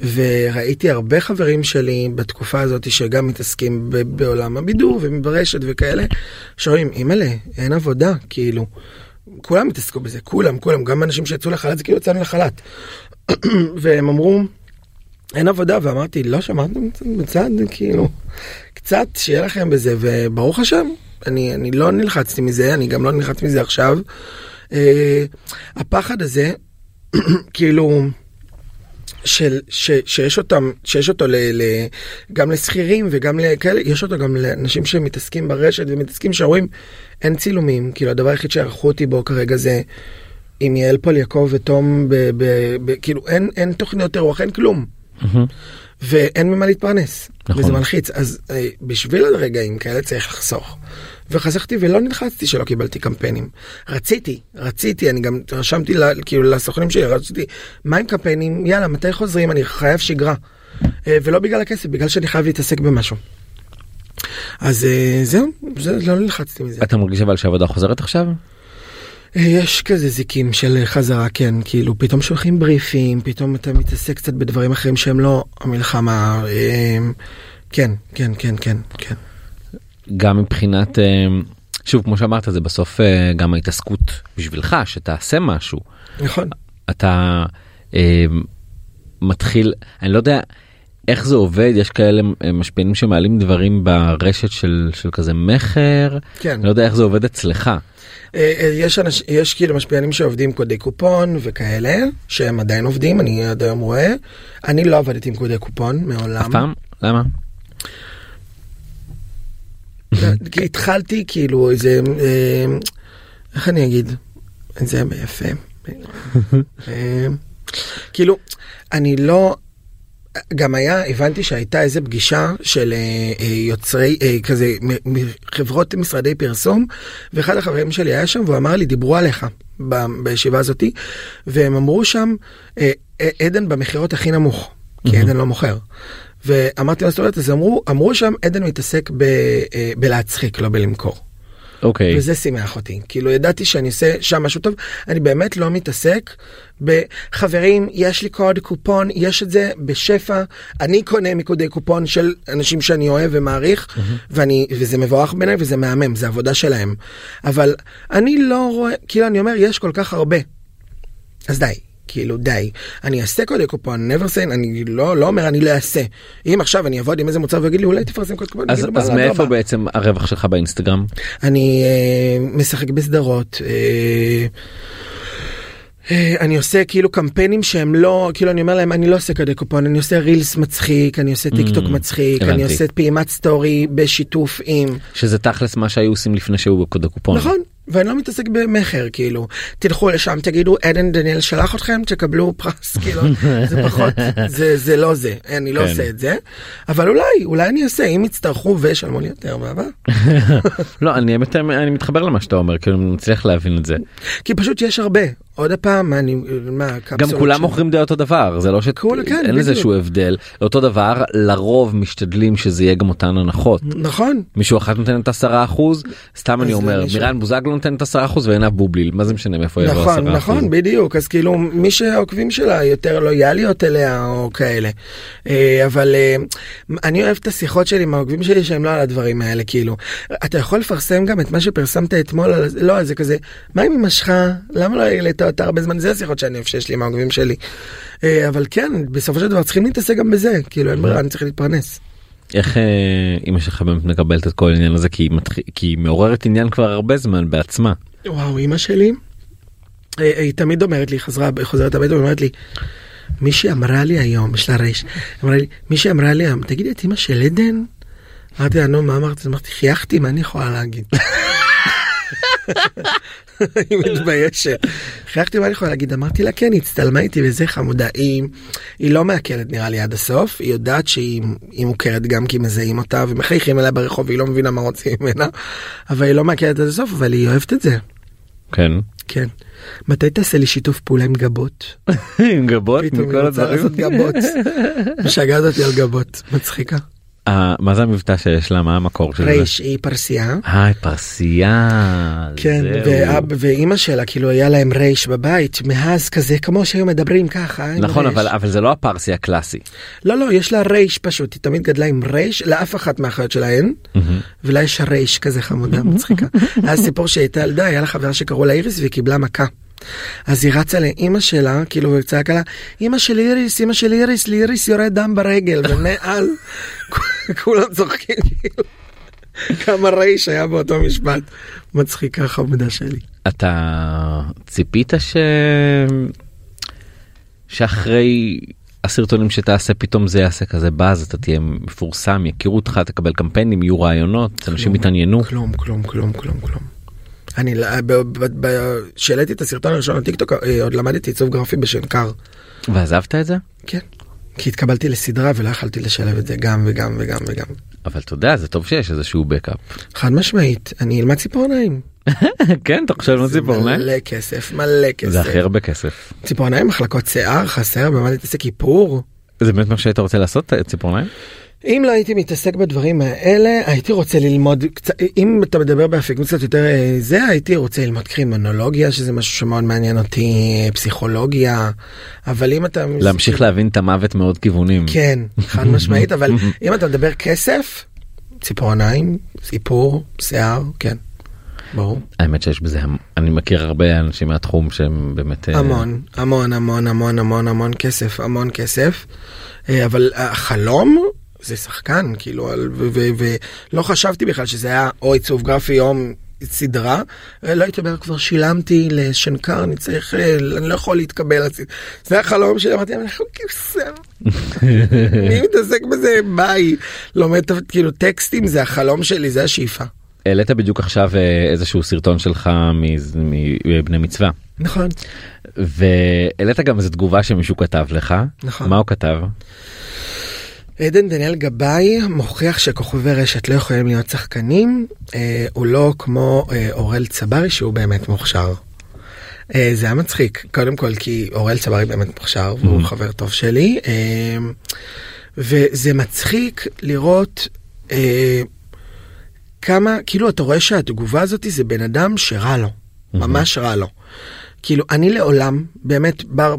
Speaker 3: וראיתי הרבה חברים שלי בתקופה הזאת שגם מתעסקים בעולם הבידור וברשת וכאלה, שאומרים, אימא'לה, אין עבודה, כאילו. כולם התעסקו בזה, כולם, כולם, גם אנשים שיצאו לחל"ת, זה כאילו יצאנו לחל"ת. והם אמרו, אין עבודה, ואמרתי, לא שמעתם בצד, כאילו, קצת שיהיה לכם בזה, וברוך השם, אני, אני לא נלחצתי מזה, אני גם לא נלחץ מזה עכשיו. אה, הפחד הזה, כאילו, של, ש, שיש אותם, שיש אותו ל, ל, גם לשכירים וגם לכאלה, יש אותו גם לאנשים שמתעסקים ברשת ומתעסקים שאומרים, אין צילומים, כאילו הדבר היחיד שערכו אותי בו כרגע זה עם יעל פול יעקב ותום, ב, ב, ב, כאילו אין, אין תוכניות אירוח, אין כלום. ואין ממה להתפרנס,
Speaker 2: נכון.
Speaker 3: וזה מלחיץ. אז אה, בשביל הרגעים כאלה צריך לחסוך. וחסכתי ולא נלחצתי שלא קיבלתי קמפיינים. רציתי, רציתי, אני גם רשמתי ל, כאילו לסוכנים שלי, רציתי, מה עם קמפיינים? יאללה, מתי חוזרים? אני חייב שגרה. אה, ולא בגלל הכסף, בגלל שאני חייב להתעסק במשהו. אז אה, זהו, זה, לא נלחצתי מזה.
Speaker 2: אתה מרגיש אבל שהעבודה חוזרת עכשיו?
Speaker 3: אה, יש כזה זיקים של חזרה, כן, כאילו פתאום שולחים בריפים, פתאום אתה מתעסק קצת בדברים אחרים שהם לא המלחמה. כן, כן, כן, כן, כן.
Speaker 2: גם מבחינת אה, שוב כמו שאמרת זה בסוף אה, גם ההתעסקות בשבילך שתעשה משהו
Speaker 3: נכון.
Speaker 2: אתה אה, מתחיל אני לא יודע איך זה עובד יש כאלה משפיענים שמעלים דברים ברשת של של כזה מכר
Speaker 3: כן.
Speaker 2: אני לא יודע איך זה עובד אצלך
Speaker 3: יש, אנש, יש כאילו משפיענים שעובדים קודי קופון וכאלה, שהם עדיין עובדים, אני עד היום רואה. אני לא עבדתי עם קודי קופון מעולם.
Speaker 2: אף פעם למה
Speaker 3: כי התחלתי כאילו איזה, אה, איך אני אגיד, זה יפה. אה, כאילו, אני לא, גם היה, הבנתי שהייתה איזה פגישה של אה, אה, יוצרי, אה, כזה, מ- חברות משרדי פרסום, ואחד החברים שלי היה שם והוא אמר לי, דיברו עליך ב- בישיבה הזאתי, והם אמרו שם, אה, עדן במכירות הכי נמוך, כי עדן לא מוכר. ואמרתי זאת אומרת, אז אמרו, אמרו שם, עדן מתעסק ב, אה, בלהצחיק, לא בלמכור.
Speaker 2: אוקיי
Speaker 3: וזה שימח אותי. כאילו ידעתי שאני עושה שם משהו טוב, אני באמת לא מתעסק בחברים, יש לי קוד קופון, יש את זה בשפע, אני קונה מיקודי קופון של אנשים שאני אוהב ומעריך, ואני, וזה מבורך בעיניי וזה מהמם, זה עבודה שלהם. אבל אני לא רואה, כאילו אני אומר, יש כל כך הרבה. אז די. כאילו די, אני אעשה קודי קופון, never say, אני לא, לא אומר אני לא אעשה. אם עכשיו אני אעבוד עם איזה מוצר ויגיד לי אולי תפרסם קודי קופון,
Speaker 2: אז, אז
Speaker 3: "וואלה,
Speaker 2: מאיפה
Speaker 3: אדרבה."
Speaker 2: בעצם הרווח שלך באינסטגרם?
Speaker 3: אני אה, משחק בסדרות. אה, אה, אני עושה כאילו קמפיינים שהם לא, כאילו אני אומר להם אני לא עושה קודי קופון, אני עושה רילס מצחיק, אני עושה טיק טוק
Speaker 2: Mm,
Speaker 3: מצחיק,
Speaker 2: הבנתי.
Speaker 3: אני עושה פעימת סטורי בשיתוף עם,
Speaker 2: שזה תכלס מה שהיו עושים לפני שהיו בקוד הקופון.
Speaker 3: נכון, ואני לא מתעסק במכר כאילו, תלכו לשם תגידו עדן דניאל שלח אתכם תקבלו פרס כאילו, זה פחות, זה, זה לא זה, אני לא
Speaker 2: כן.
Speaker 3: עושה את זה, אבל אולי, אולי אני אעשה, אם יצטרכו וישלמו לי יותר בעבר.
Speaker 2: לא אני אני מתחבר למה שאתה אומר כאילו אני מצליח להבין את זה.
Speaker 3: כי פשוט יש הרבה. עוד פעם, אני, מה,
Speaker 2: גם כולם מוכרים די אותו דבר זה לא ש...
Speaker 3: כול- כן,
Speaker 2: אין לזה. שהוא הבדל אותו דבר לרוב משתדלים שזה יהיה גם אותן הנחות.
Speaker 3: נכון.
Speaker 2: מישהו אחד נותן את 10 אחוז סתם אני אומר מירן בוזגלו נותן את 10 אחוז ועינב בובליל מה זה משנה מאיפה יבוא 10
Speaker 3: נכון,
Speaker 2: אחוז.
Speaker 3: נכון, בדיוק. אז כאילו, מי שהעוקבים שלה יותר לויאליות אליה או כאלה. אה, אבל אה, אני אוהב את השיחות שלי עם העוקבים שלי שהם לא על הדברים האלה, כאילו. אתה יכול לפרסם גם את מה שפרסמת אתמול, לא, זה כזה, מה עם אמא שלך? למה לא העלית אותה הרבה זמן? זה השיחות שאני אוהב שיש לי עם העוקבים שלי. אה, אבל כן, בסופו של דבר צריכים להתעסק גם בזה, כאילו, אין ברירה, אני צריך להתפרנס.
Speaker 2: איך אה, אמא שלך באמת מקבלת את כל העניין הזה כי היא, מתחיל, כי היא מעוררת עניין כבר הרבה זמן בעצמה.
Speaker 3: וואו, אימא שלי, היא, היא תמיד אומרת לי, חזרה, חוזרת הביתה ואומרת לי, מישהי אמרה לי היום, יש לה רייש, אמרה לי, מישהי אמרה לי היום, תגידי, את אימא של עדן? אמרתי לה, נו, מה אמרת? אמרתי, חייכתי, מה אני יכולה להגיד? היא מתביישת. חייכתי מה אני יכולה להגיד אמרתי לה כן היא הצטלמה איתי וזה חמודה היא, היא לא מעכלת נראה לי עד הסוף היא יודעת שהיא מוכרת גם כי מזהים אותה ומחייכים אליה ברחוב והיא לא מבינה מה רוצים ממנה אבל היא לא מעכלת עד הסוף אבל היא אוהבת את זה.
Speaker 2: כן.
Speaker 3: כן. מתי תעשה לי שיתוף פעולה עם גבות?
Speaker 2: עם גבות?
Speaker 3: פתאום היא רוצה לעשות גבות. משגעת אותי על גבות. מצחיקה.
Speaker 2: אה, מה זה המבטא שיש לה? מה המקור של זה?
Speaker 3: רייש היא פרסייה.
Speaker 2: אה, פרסייה.
Speaker 3: כן. ואב ואימא שלה כאילו היה להם רייש בבית מאז כזה כמו שהיום מדברים ככה.
Speaker 2: נכון. אבל אבל זה לא הפרסי הקלאסי.
Speaker 3: לא לא יש לה רייש פשוט היא תמיד גדלה עם רייש לאף אחת מהאחיות שלה אין ולה יש רייש כזה חמודה מצחיקה. היה סיפור שהייתה ילדה היה לה חברה שקראו לה איריס והיא קיבלה מכה. אז היא רצה לאימא שלה כאילו וצעקה לה אימא של איריס אימא של איריס לאיריס יורד דם ברגל ומאז כולם צוחקים כאילו. כמה רייש היה באותו משפט מצחיקה חמודה שלי.
Speaker 2: אתה ציפית ש... שאחרי הסרטונים שתעשה פתאום זה יעשה כזה באז אתה תהיה מפורסם יכירו אותך תקבל קמפיינים יהיו רעיונות אנשים
Speaker 3: כלום,
Speaker 2: יתעניינו.
Speaker 3: כלום כלום כלום כלום כלום. אני כשהעליתי את הסרטון הראשון לטיקטוק אה, עוד למדתי עיצוב גרפי בשנקר.
Speaker 2: ועזבת את זה?
Speaker 3: כן. כי התקבלתי לסדרה ולא יכלתי לשלב את זה גם וגם וגם וגם.
Speaker 2: אבל אתה יודע זה טוב שיש איזשהו בקאפ.
Speaker 3: חד משמעית אני אלמד ציפורניים.
Speaker 2: כן אתה חושב
Speaker 3: זה
Speaker 2: ציפורניים?
Speaker 3: מלא כסף מלא כסף.
Speaker 2: זה הכי הרבה כסף.
Speaker 3: ציפורניים מחלקות שיער חסר במה להתעסק איפור.
Speaker 2: זה באמת מה שהיית רוצה לעשות ציפורניים?
Speaker 3: אם לא הייתי מתעסק בדברים האלה הייתי רוצה ללמוד קצת אם אתה מדבר באפיקים קצת יותר אה, זה הייתי רוצה ללמוד קרימינולוגיה שזה משהו שמאוד מעניין אותי אה, פסיכולוגיה אבל אם אתה
Speaker 2: להמשיך להבין את המוות מעוד כיוונים.
Speaker 3: כן חד משמעית אבל אם אתה מדבר כסף ציפורניים איפור שיער כן ברור
Speaker 2: האמת שיש בזה אני מכיר הרבה אנשים מהתחום שהם באמת אה,
Speaker 3: המון המון המון המון המון המון כסף המון כסף אבל החלום זה שחקן כאילו ולא חשבתי בכלל שזה היה או עיצוב גרפי או סדרה אה, לא הייתי אומר כבר שילמתי לשנקר אני צריך אה, אני לא יכול להתקבל זה החלום שלי אמרתי אנחנו כבשה מי מתעסק בזה ביי. לומד כאילו טקסטים זה החלום שלי זה השאיפה.
Speaker 2: העלית בדיוק עכשיו אה, איזשהו סרטון שלך מבני מצווה.
Speaker 3: נכון.
Speaker 2: והעלית גם איזה תגובה שמישהו כתב לך.
Speaker 3: נכון.
Speaker 2: מה הוא כתב
Speaker 3: עדן דניאל גבאי מוכיח שכוכבי רשת לא יכולים להיות שחקנים, אה, הוא לא כמו אה, אורל צברי שהוא באמת מוכשר. אה, זה היה מצחיק, קודם כל כי אורל צברי באמת מוכשר והוא
Speaker 2: Mhm.
Speaker 3: חבר טוב שלי, אה, וזה מצחיק לראות אה, כמה, כאילו אתה רואה שהתגובה הזאת זה בן אדם שרע לו, ממש רע לו. כאילו אני לעולם באמת בר,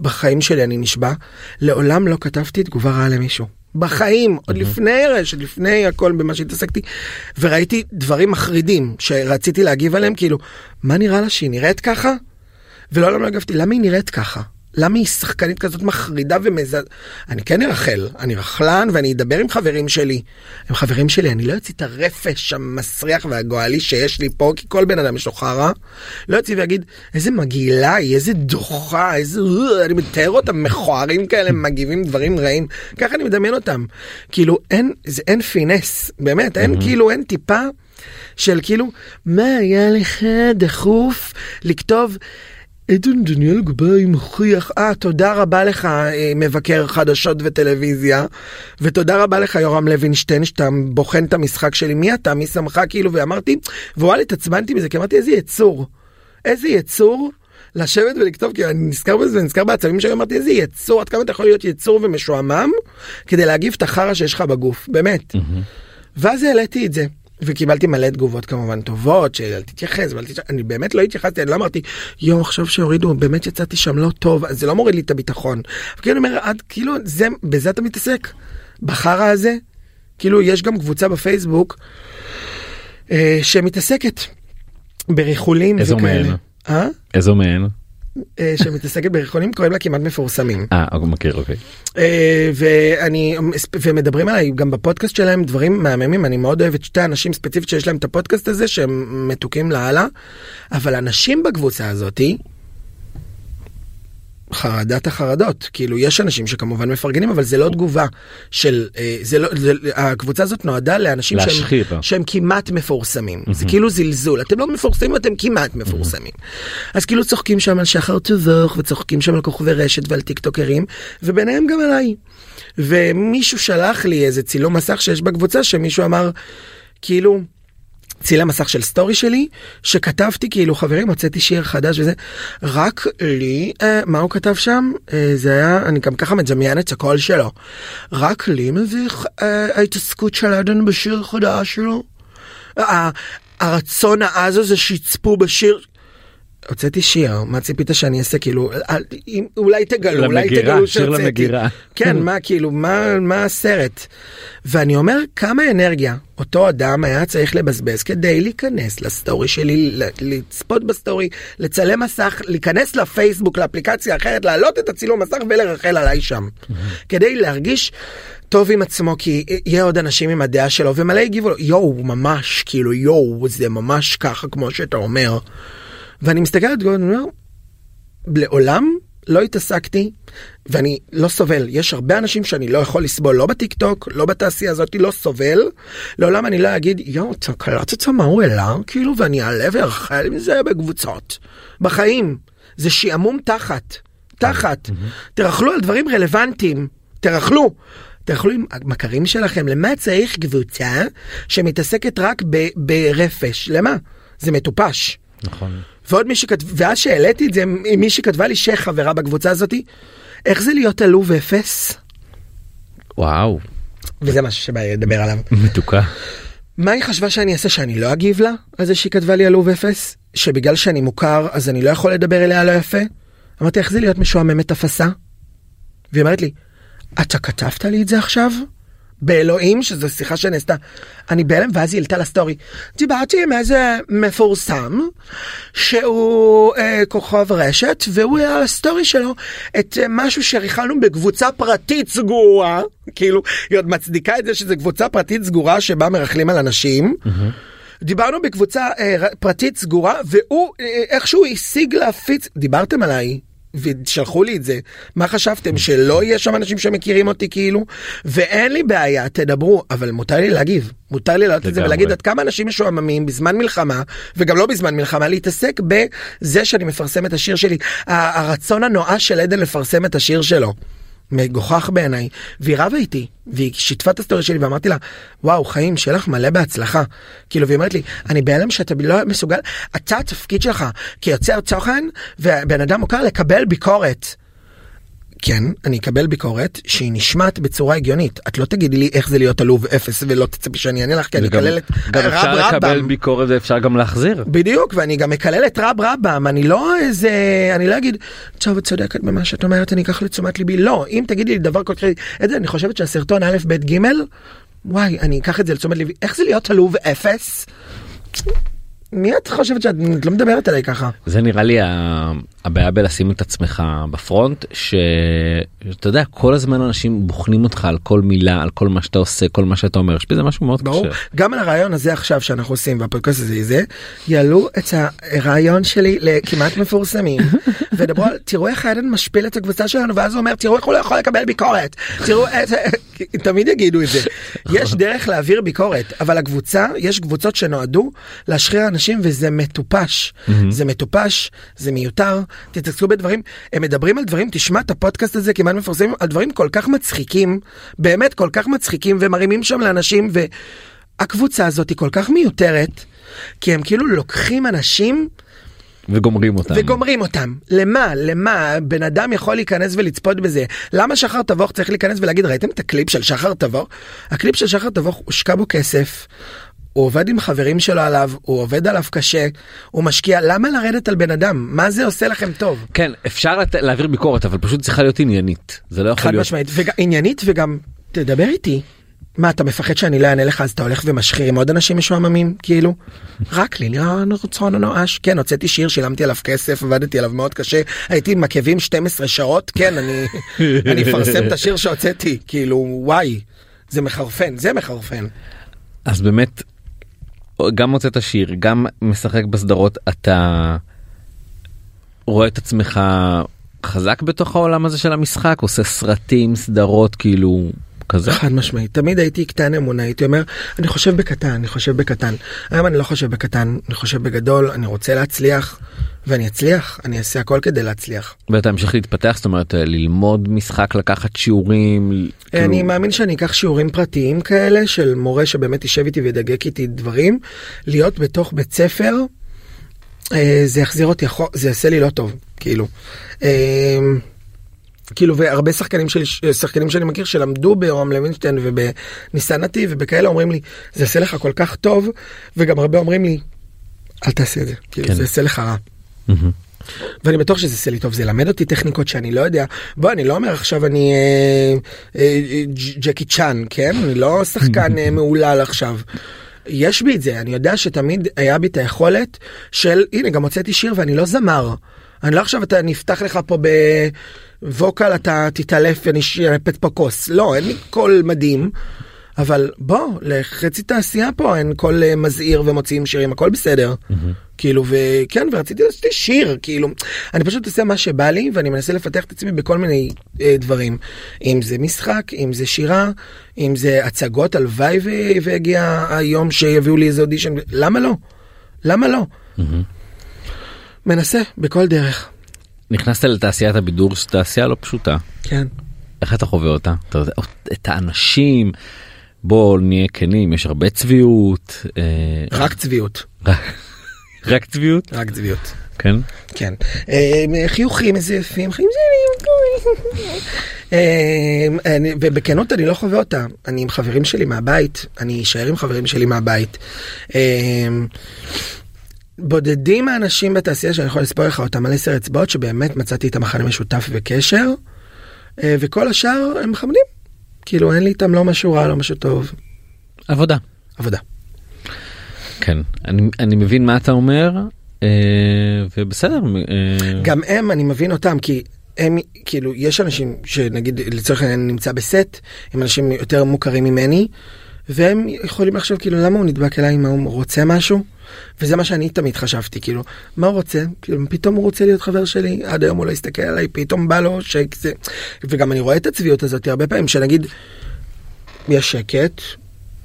Speaker 3: בחיים שלי אני נשבע לעולם לא כתבתי תגובה רעה למישהו. בחיים עוד לפני רשת לפני הכל במה שהתעסקתי וראיתי דברים מחרידים שרציתי להגיב עליהם כאילו מה נראה לה שהיא נראית ככה? ולעולם לא הגבתי למה היא נראית ככה למה היא שחקנית כזאת מחרידה ומז... אני כן ארחל, אני רכלן ואני אדבר עם חברים שלי. עם חברים שלי, אני לא אוציא את הרפש המסריח והגועלי שיש לי פה, כי כל בן אדם יש לו חרא. לא אוציא ואגיד, איזה מגעילה היא, איזה דוחה, איזה... אני מתאר אותם מכוערים כאלה, מגיבים דברים רעים. ככה אני מדמיין אותם. כאילו, אין, זה, אין פינס, באמת, אין כאילו, אין טיפה של כאילו, מה היה לך דחוף לכתוב... עדן דניאל גבאי מוכיח, אה, תודה רבה לך אה, מבקר חדשות וטלוויזיה, ותודה רבה לך יורם לוינשטיין שאתה בוחן את המשחק שלי, מי אתה, מי שמך, כאילו, ואמרתי, וואלה, התעצבנתי מזה, כי אמרתי, איזה יצור, איזה יצור לשבת ולכתוב, כי אני נזכר בזה, נזכר בעצבים שלי, אמרתי, איזה יצור, עד כמה אתה יכול להיות יצור ומשועמם, כדי להגיב את החרא שיש לך בגוף, באמת. ואז העליתי את זה. וקיבלתי מלא תגובות כמובן טובות של אל תתייחס ואל תתייחס אני באמת לא התייחסתי אני לא אמרתי יואו עכשיו שהורידו באמת יצאתי שם לא טוב אז זה לא מוריד לי את הביטחון. כאילו אני אומר עד כאילו זה בזה אתה מתעסק בחרא הזה כאילו יש גם קבוצה בפייסבוק אה, שמתעסקת בריחולים
Speaker 2: איזו
Speaker 3: וכאלה.
Speaker 2: מהן?
Speaker 3: אה?
Speaker 2: איזו מהן?
Speaker 3: אה, שמתעסקת בירחונים קוראים לה כמעט מפורסמים.
Speaker 2: אה, אני מכיר, אוקיי.
Speaker 3: אה, ואני ומדברים עליי גם בפודקאסט שלהם דברים מהממים אני מאוד אוהב את שתי האנשים ספציפית שיש להם את הפודקאסט הזה שהם מתוקים לאללה אבל אנשים בקבוצה הזאתי. חרדת החרדות כאילו יש אנשים שכמובן מפרגנים אבל זה לא תגובה של אה, זה לא זה, הקבוצה הזאת נועדה לאנשים שהם,
Speaker 2: להשחיר.
Speaker 3: שהם כמעט מפורסמים זה כאילו זלזול אתם לא מפורסמים אתם כמעט מפורסמים אז כאילו צוחקים שם על שחר טבוך וצוחקים שם על כוכבי רשת ועל טיקטוקרים וביניהם גם עליי. ומישהו שלח לי איזה צילום מסך שיש בקבוצה שמישהו אמר כאילו. צילם מסך של סטורי שלי שכתבתי כאילו חברים הוצאתי שיר חדש וזה רק לי אה, מה הוא כתב שם אה, זה היה אני גם ככה מדמיין את הקול שלו רק לי מביך אה, ההתעסקות של עדן בשיר חדש שלו. אה, הרצון העז הזה שיצפו בשיר. הוצאתי שיר מה ציפית שאני אעשה כאילו אולי תגלו אולי תגלו
Speaker 2: שיר
Speaker 3: שהוצאתי.
Speaker 2: למגירה.
Speaker 3: כן מה כאילו מה מה הסרט ואני אומר כמה אנרגיה אותו אדם היה צריך לבזבז כדי להיכנס לסטורי שלי לצפות בסטורי לצלם מסך להיכנס לפייסבוק לאפליקציה אחרת להעלות את הצילום מסך ולרכל עליי שם כדי להרגיש. טוב עם עצמו כי יהיה עוד אנשים עם הדעה שלו ומלא הגיבו לו יואו ממש כאילו יואו זה ממש ככה כמו שאתה אומר. ואני מסתכל על גולדן ואומר לעולם לא התעסקתי ואני לא סובל. יש הרבה אנשים שאני לא יכול לסבול לא בטיק טוק לא בתעשייה הזאת לא סובל. לעולם אני לא אגיד יואו אתה קלטת מה הוא העלה? כאילו ואני אעלה וארחל מזה בקבוצות. בחיים. זה שעמום תחת. תחת. תרכלו על דברים רלוונטיים. תרכלו. תאכלו עם המכרים שלכם. למה צריך קבוצה שמתעסקת רק ברפש? למה? זה מטופש.
Speaker 2: נכון.
Speaker 3: ועוד מישהי כתב... ואז שהעליתי את זה, מישהי כתבה לי שחברה בקבוצה הזאתי, איך זה להיות עלוב אפס?
Speaker 2: וואו,
Speaker 3: וזה משהו שבא לי לדבר עליו.
Speaker 2: מתוקה.
Speaker 3: מה היא חשבה שאני אעשה שאני לא אגיב לה על זה שהיא כתבה לי עלוב אפס? שבגלל שאני מוכר אז אני לא יכול לדבר אליה לא יפה? אמרתי איך זה להיות משועממת אפסה? והיא אומרת לי, אתה כתבת לי את זה עכשיו? באלוהים שזו שיחה שנעשתה. אני בהלם ואז היא העלתה לסטורי. דיברתי עם איזה מפורסם שהוא אה, כוכב רשת והוא היה על הסטורי שלו את אה, משהו שריכלנו בקבוצה פרטית סגורה כאילו היא עוד מצדיקה את זה שזה קבוצה פרטית סגורה שבה מרכלים על אנשים. דיברנו בקבוצה אה, פרטית סגורה והוא אה, איכשהו השיג להפיץ דיברתם עליי. ושלחו לי את זה מה חשבתם שלא יהיה שם אנשים שמכירים אותי כאילו ואין לי בעיה תדברו אבל מותר לי להגיב מותר לי לעלות את זה. ולהגיד עד כמה אנשים משועממים בזמן מלחמה וגם לא בזמן מלחמה להתעסק בזה שאני מפרסם את השיר שלי הרצון הנואש של עדן לפרסם את השיר שלו. מגוחך בעיניי והיא רבה איתי והיא שיתפה את הסטורי שלי ואמרתי לה וואו חיים שיהיה לך מלא בהצלחה כאילו והיא אומרת לי אני בהלם שאתה לא מסוגל אתה התפקיד שלך כיוצר תוכן ובן אדם מוכר לקבל ביקורת. כן, אני אקבל ביקורת שהיא נשמעת בצורה הגיונית. את לא תגידי לי איך זה להיות עלוב אפס ולא תצפי שאני אענה לך כי אני אקלל את
Speaker 2: גם
Speaker 3: רב
Speaker 2: אפשר לקבל
Speaker 3: רבם.
Speaker 2: ביקורת ואפשר גם להחזיר.
Speaker 3: בדיוק, ואני גם מקלל את רב רבם, אני לא איזה, אני לא אגיד, טוב, את צודקת במה שאת אומרת, אני אקח לתשומת ליבי, לא, אם תגידי לי דבר כל כך, את זה, אני חושבת שהסרטון א', ב', ג', וואי, אני אקח את זה לתשומת ליבי, איך זה להיות עלוב אפס? מי את חושבת שאת את לא מדברת עליי ככה?
Speaker 2: זה נראה לי הבעיה בלשים את עצמך בפרונט שאתה יודע כל הזמן אנשים בוחנים אותך על כל מילה על כל מה שאתה עושה כל מה שאתה אומר. יש בזה משהו מאוד
Speaker 3: ברור,
Speaker 2: קשה.
Speaker 3: גם על הרעיון הזה עכשיו שאנחנו עושים והפודקאסט הזה זה, יעלו את הרעיון שלי לכמעט מפורסמים, ודברו על תראו איך עדן משפיל את הקבוצה שלנו ואז הוא אומר תראו איך הוא לא יכול לקבל ביקורת, תראו את, תמיד יגידו את זה, יש דרך להעביר ביקורת, אבל הקבוצה, יש קבוצות שנועדו להשחיר אנשים וזה מטופש, זה מטופש, זה מיותר, תתעסקו בדברים, הם מדברים על דברים, תשמע את הפודקאסט הזה כמעט מפורסמים, על דברים כל כך מצחיקים, באמת כל כך מצחיקים ומרימים שם לאנשים ו... הקבוצה הזאת היא כל כך מיותרת, כי הם כאילו לוקחים אנשים
Speaker 2: וגומרים אותם.
Speaker 3: וגומרים אותם. למה? למה? בן אדם יכול להיכנס ולצפות בזה. למה שחר תבוך צריך להיכנס ולהגיד ראיתם את הקליפ של שחר תבוך? הקליפ של שחר תבוך הושקע בו כסף. הוא עובד עם חברים שלו עליו, הוא עובד עליו קשה, הוא משקיע, למה לרדת על בן אדם? מה זה עושה לכם טוב?
Speaker 2: כן אפשר לת- להעביר ביקורת אבל פשוט צריכה להיות עניינית. זה לא יכול
Speaker 3: חד
Speaker 2: להיות
Speaker 3: משמעית, וג- עניינית וגם תדבר איתי. מה אתה מפחד שאני לא אענה לך אז אתה הולך ומשחיר עם עוד אנשים משועממים? כאילו רק לי נראה רצון נואש כן הוצאתי שיר שילמתי עליו כסף עבדתי עליו מאוד קשה הייתי עם עקבים 12 שעות? כן אני אני אפרסם את השיר שהוצאתי. כאילו וואי זה מחרפן זה מחרפן.
Speaker 2: אז באמת גם הוצאת שיר גם משחק בסדרות אתה רואה את עצמך חזק בתוך העולם הזה של המשחק עושה סרטים סדרות כאילו כזה
Speaker 3: חד משמעית תמיד הייתי קטן אמונה הייתי אומר אני חושב בקטן אני חושב בקטן היום אני לא חושב בקטן אני חושב בגדול אני רוצה להצליח ואני אצליח אני אעשה הכל כדי להצליח.
Speaker 2: ואתה המשך להתפתח זאת אומרת ללמוד משחק לקחת שיעורים.
Speaker 3: אני
Speaker 2: כאילו...
Speaker 3: מאמין שאני אקח שיעורים פרטיים כאלה של מורה שבאמת יישב איתי וידגק איתי דברים להיות בתוך בית ספר. אה, זה יחזיר אותי זה יעשה לי לא טוב כאילו. אה, כאילו והרבה שחקנים שלי שחקנים שאני מכיר שלמדו באורם לוינשטיין ובניסן נתיב ובכאלה אומרים לי זה יעשה לך כל כך טוב וגם הרבה אומרים לי אל תעשה את זה כאילו
Speaker 2: כן.
Speaker 3: זה יעשה לך רע. ואני בטוח שזה יעשה לי טוב זה ילמד אותי טכניקות שאני לא יודע בוא אני לא אומר עכשיו אני אה, אה, ג'קי צ'אן כן אני לא שחקן אה, מהולל עכשיו. יש בי את זה אני יודע שתמיד היה בי את היכולת של הנה גם הוצאתי שיר ואני לא זמר. אני לא עכשיו אתה נפתח לך פה בווקל אתה תתעלף ונשבר פה כוס לא אין לי קול מדהים. אבל בוא לחצי תעשייה פה אין קול אה, מזהיר ומוציאים שירים הכל בסדר. כאילו וכן ורציתי לעשות שיר כאילו אני פשוט עושה מה שבא לי ואני מנסה לפתח את עצמי בכל מיני אה, דברים. אם זה משחק אם זה שירה אם זה הצגות הלוואי ויגיע היום שיביאו לי איזה אודישן. למה לא? למה לא? מנסה בכל דרך
Speaker 2: נכנסת לתעשיית הבידור שזו תעשייה לא פשוטה
Speaker 3: כן
Speaker 2: איך אתה חווה אותה אתה יודע, את האנשים בוא נהיה כנים יש הרבה צביעות אה,
Speaker 3: רק צביעות
Speaker 2: רק צביעות
Speaker 3: רק צביעות.
Speaker 2: כן
Speaker 3: כן. אה, חיוכים איזה יפים, חיים שלי. אה, ובכנות אני לא חווה אותה. אני עם חברים שלי מהבית, אני אשאר עם חברים שלי מהבית. בודדים האנשים בתעשייה שאני יכול לספור לך אותם על עשר אצבעות שבאמת מצאתי את המחנה משותף וקשר. אה, וכל השאר הם מכבדים. כאילו אין לי איתם לא משהו רע לא משהו טוב.
Speaker 2: עבודה
Speaker 3: עבודה.
Speaker 2: כן אני אני מבין מה אתה אומר אה, ובסדר אה,
Speaker 3: גם הם אני מבין אותם כי הם כאילו יש אנשים שנגיד לצורך העניין נמצא בסט הם אנשים יותר מוכרים ממני והם יכולים לחשוב כאילו למה הוא נדבק אליי מה הוא רוצה משהו וזה מה שאני תמיד חשבתי כאילו מה הוא רוצה כאילו פתאום הוא רוצה להיות חבר שלי עד היום הוא לא הסתכל עליי פתאום בא לו שזה וגם אני רואה את הצביעות הזאת הרבה פעמים שנגיד יש שקט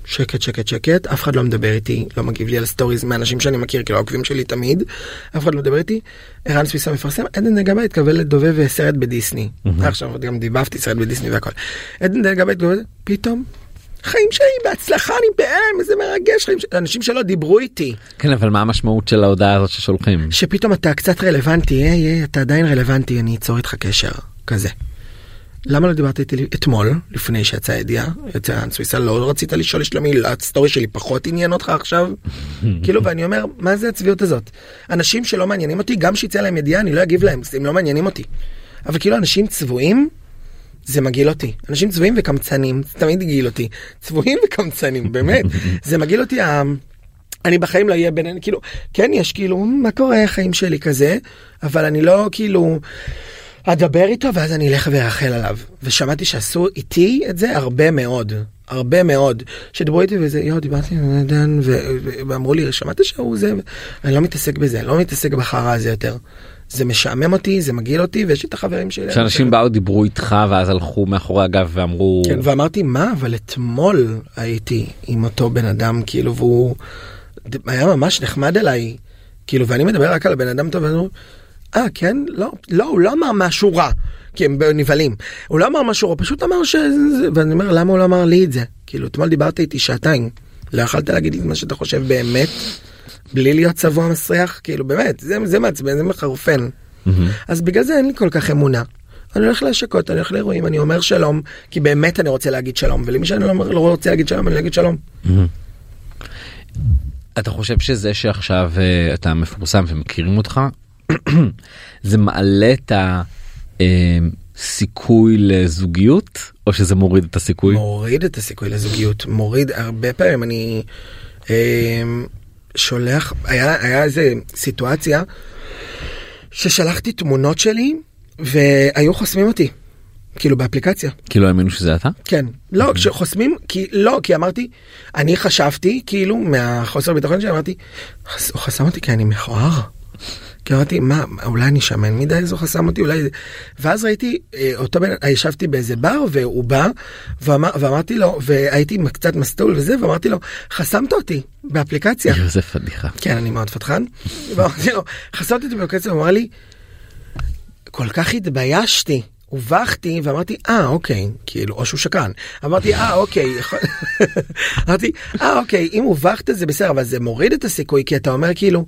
Speaker 3: שקט שקט שקט אף אחד לא מדבר איתי לא מגיב לי על סטוריז מאנשים שאני מכיר כאילו העוקבים שלי תמיד אף אחד לא מדבר איתי. ערן סוויסה מפרסם עדן דניאל גבאי התקבל לדובב סרט בדיסני עכשיו גם דיבבתי סרט בדיסני והכל. עדן דניאל גבאי התקבל- פתאום. חיים שלי בהצלחה אני בהלם איזה מרגש חיים שלי אנשים שלא דיברו איתי.
Speaker 2: כן אבל מה המשמעות של ההודעה הזאת ששולחים?
Speaker 3: שפתאום אתה קצת רלוונטי היי היי אתה עדיין רלוונטי אני אצור איתך קשר כזה. למה לא דיברת איתי אתמול לפני שיצאה הידיעה? יצא אנס סוויסה לא רצית לשאול יש למי הסטורי שלי פחות עניין אותך עכשיו? כאילו ואני אומר מה זה הצביעות הזאת? אנשים שלא מעניינים אותי גם שיצא להם ידיעה אני לא אגיב להם הם לא מעניינים אותי. אבל כאילו אנשים צבועים זה מגעיל אותי. אנשים צבועים וקמצנים זה תמיד הגעיל אותי. צבועים וקמצנים באמת. זה מגעיל אותי. אני בחיים לא אהיה בין כאילו כן יש כאילו מה קורה החיים שלי? כזה אבל אני לא כאילו אדבר איתו ואז אני אלך וארחל עליו. ושמעתי שעשו איתי את זה הרבה מאוד הרבה מאוד. שדיברו איתי וזה יואו דיברתי עם דן ואמרו לי שמעת שהוא זה? אני לא מתעסק בזה לא מתעסק בחרא הזה יותר. זה משעמם אותי זה מגעיל אותי ויש לי את החברים שלי.
Speaker 2: שאנשים באו דיברו איתך ואז הלכו מאחורי הגב ואמרו
Speaker 3: כן, ואמרתי מה אבל אתמול הייתי עם אותו בן אדם כאילו והוא היה ממש נחמד אליי. כאילו ואני מדבר רק על הבן אדם טוב ואני אומר, אה כן? לא לא הוא לא אמר משהו רע. כי הם נבהלים הוא לא אמר משהו רע פשוט אמר שזה ואני אומר למה הוא לא אמר לי את זה? כאילו אתמול דיברת איתי שעתיים. לא יכלת להגיד לי את מה שאתה חושב באמת בלי להיות צבוע מסריח כאילו באמת זה זה מעצבן זה מחרפן אז בגלל זה אין לי כל כך אמונה. אני הולך להשקות, אני הולך לאירועים, אני אומר שלום, כי באמת אני רוצה להגיד שלום, ולמי שאני לא, לא רוצה להגיד שלום, אני אגיד שלום.
Speaker 2: אתה חושב שזה שעכשיו אה, אתה מפורסם ומכירים אותך זה מעלה את סיכוי לזוגיות או שזה מוריד את הסיכוי?
Speaker 3: מוריד את הסיכוי לזוגיות, מוריד הרבה פעמים אני אה, שולח, היה, היה איזה סיטואציה ששלחתי תמונות שלי והיו חוסמים אותי, כאילו באפליקציה.
Speaker 2: כי לא האמינו שזה אתה?
Speaker 3: כן, לא, כשחוסמים, כי לא, כי אמרתי, אני חשבתי, כאילו, מהחוסר ביטחון שלי, אמרתי, "חס- הוא חסם אותי כי אני מכוער. כי אמרתי, מה, אולי אני שמן מדי, הוא חסם אותי, אולי... זה-" ואז ראיתי, אה, אותו בן, ישבתי באיזה בר, והוא בא, ואמר, ואמרתי לו, והייתי קצת מסטול וזה, ואמרתי לו, חסמת אותי באפליקציה.
Speaker 2: זה פדיחה.
Speaker 3: כן, אני מאוד פתחן. ואמרתי לו, חסמתי אותי באפליקציה, הוא אמר לי, כל כך התביישתי. הובכתי ואמרתי אה אוקיי כאילו או שהוא שקרן אמרתי אה אוקיי אמרתי אה אוקיי אם הובכת זה בסדר אבל זה מוריד את הסיכוי כי אתה אומר כאילו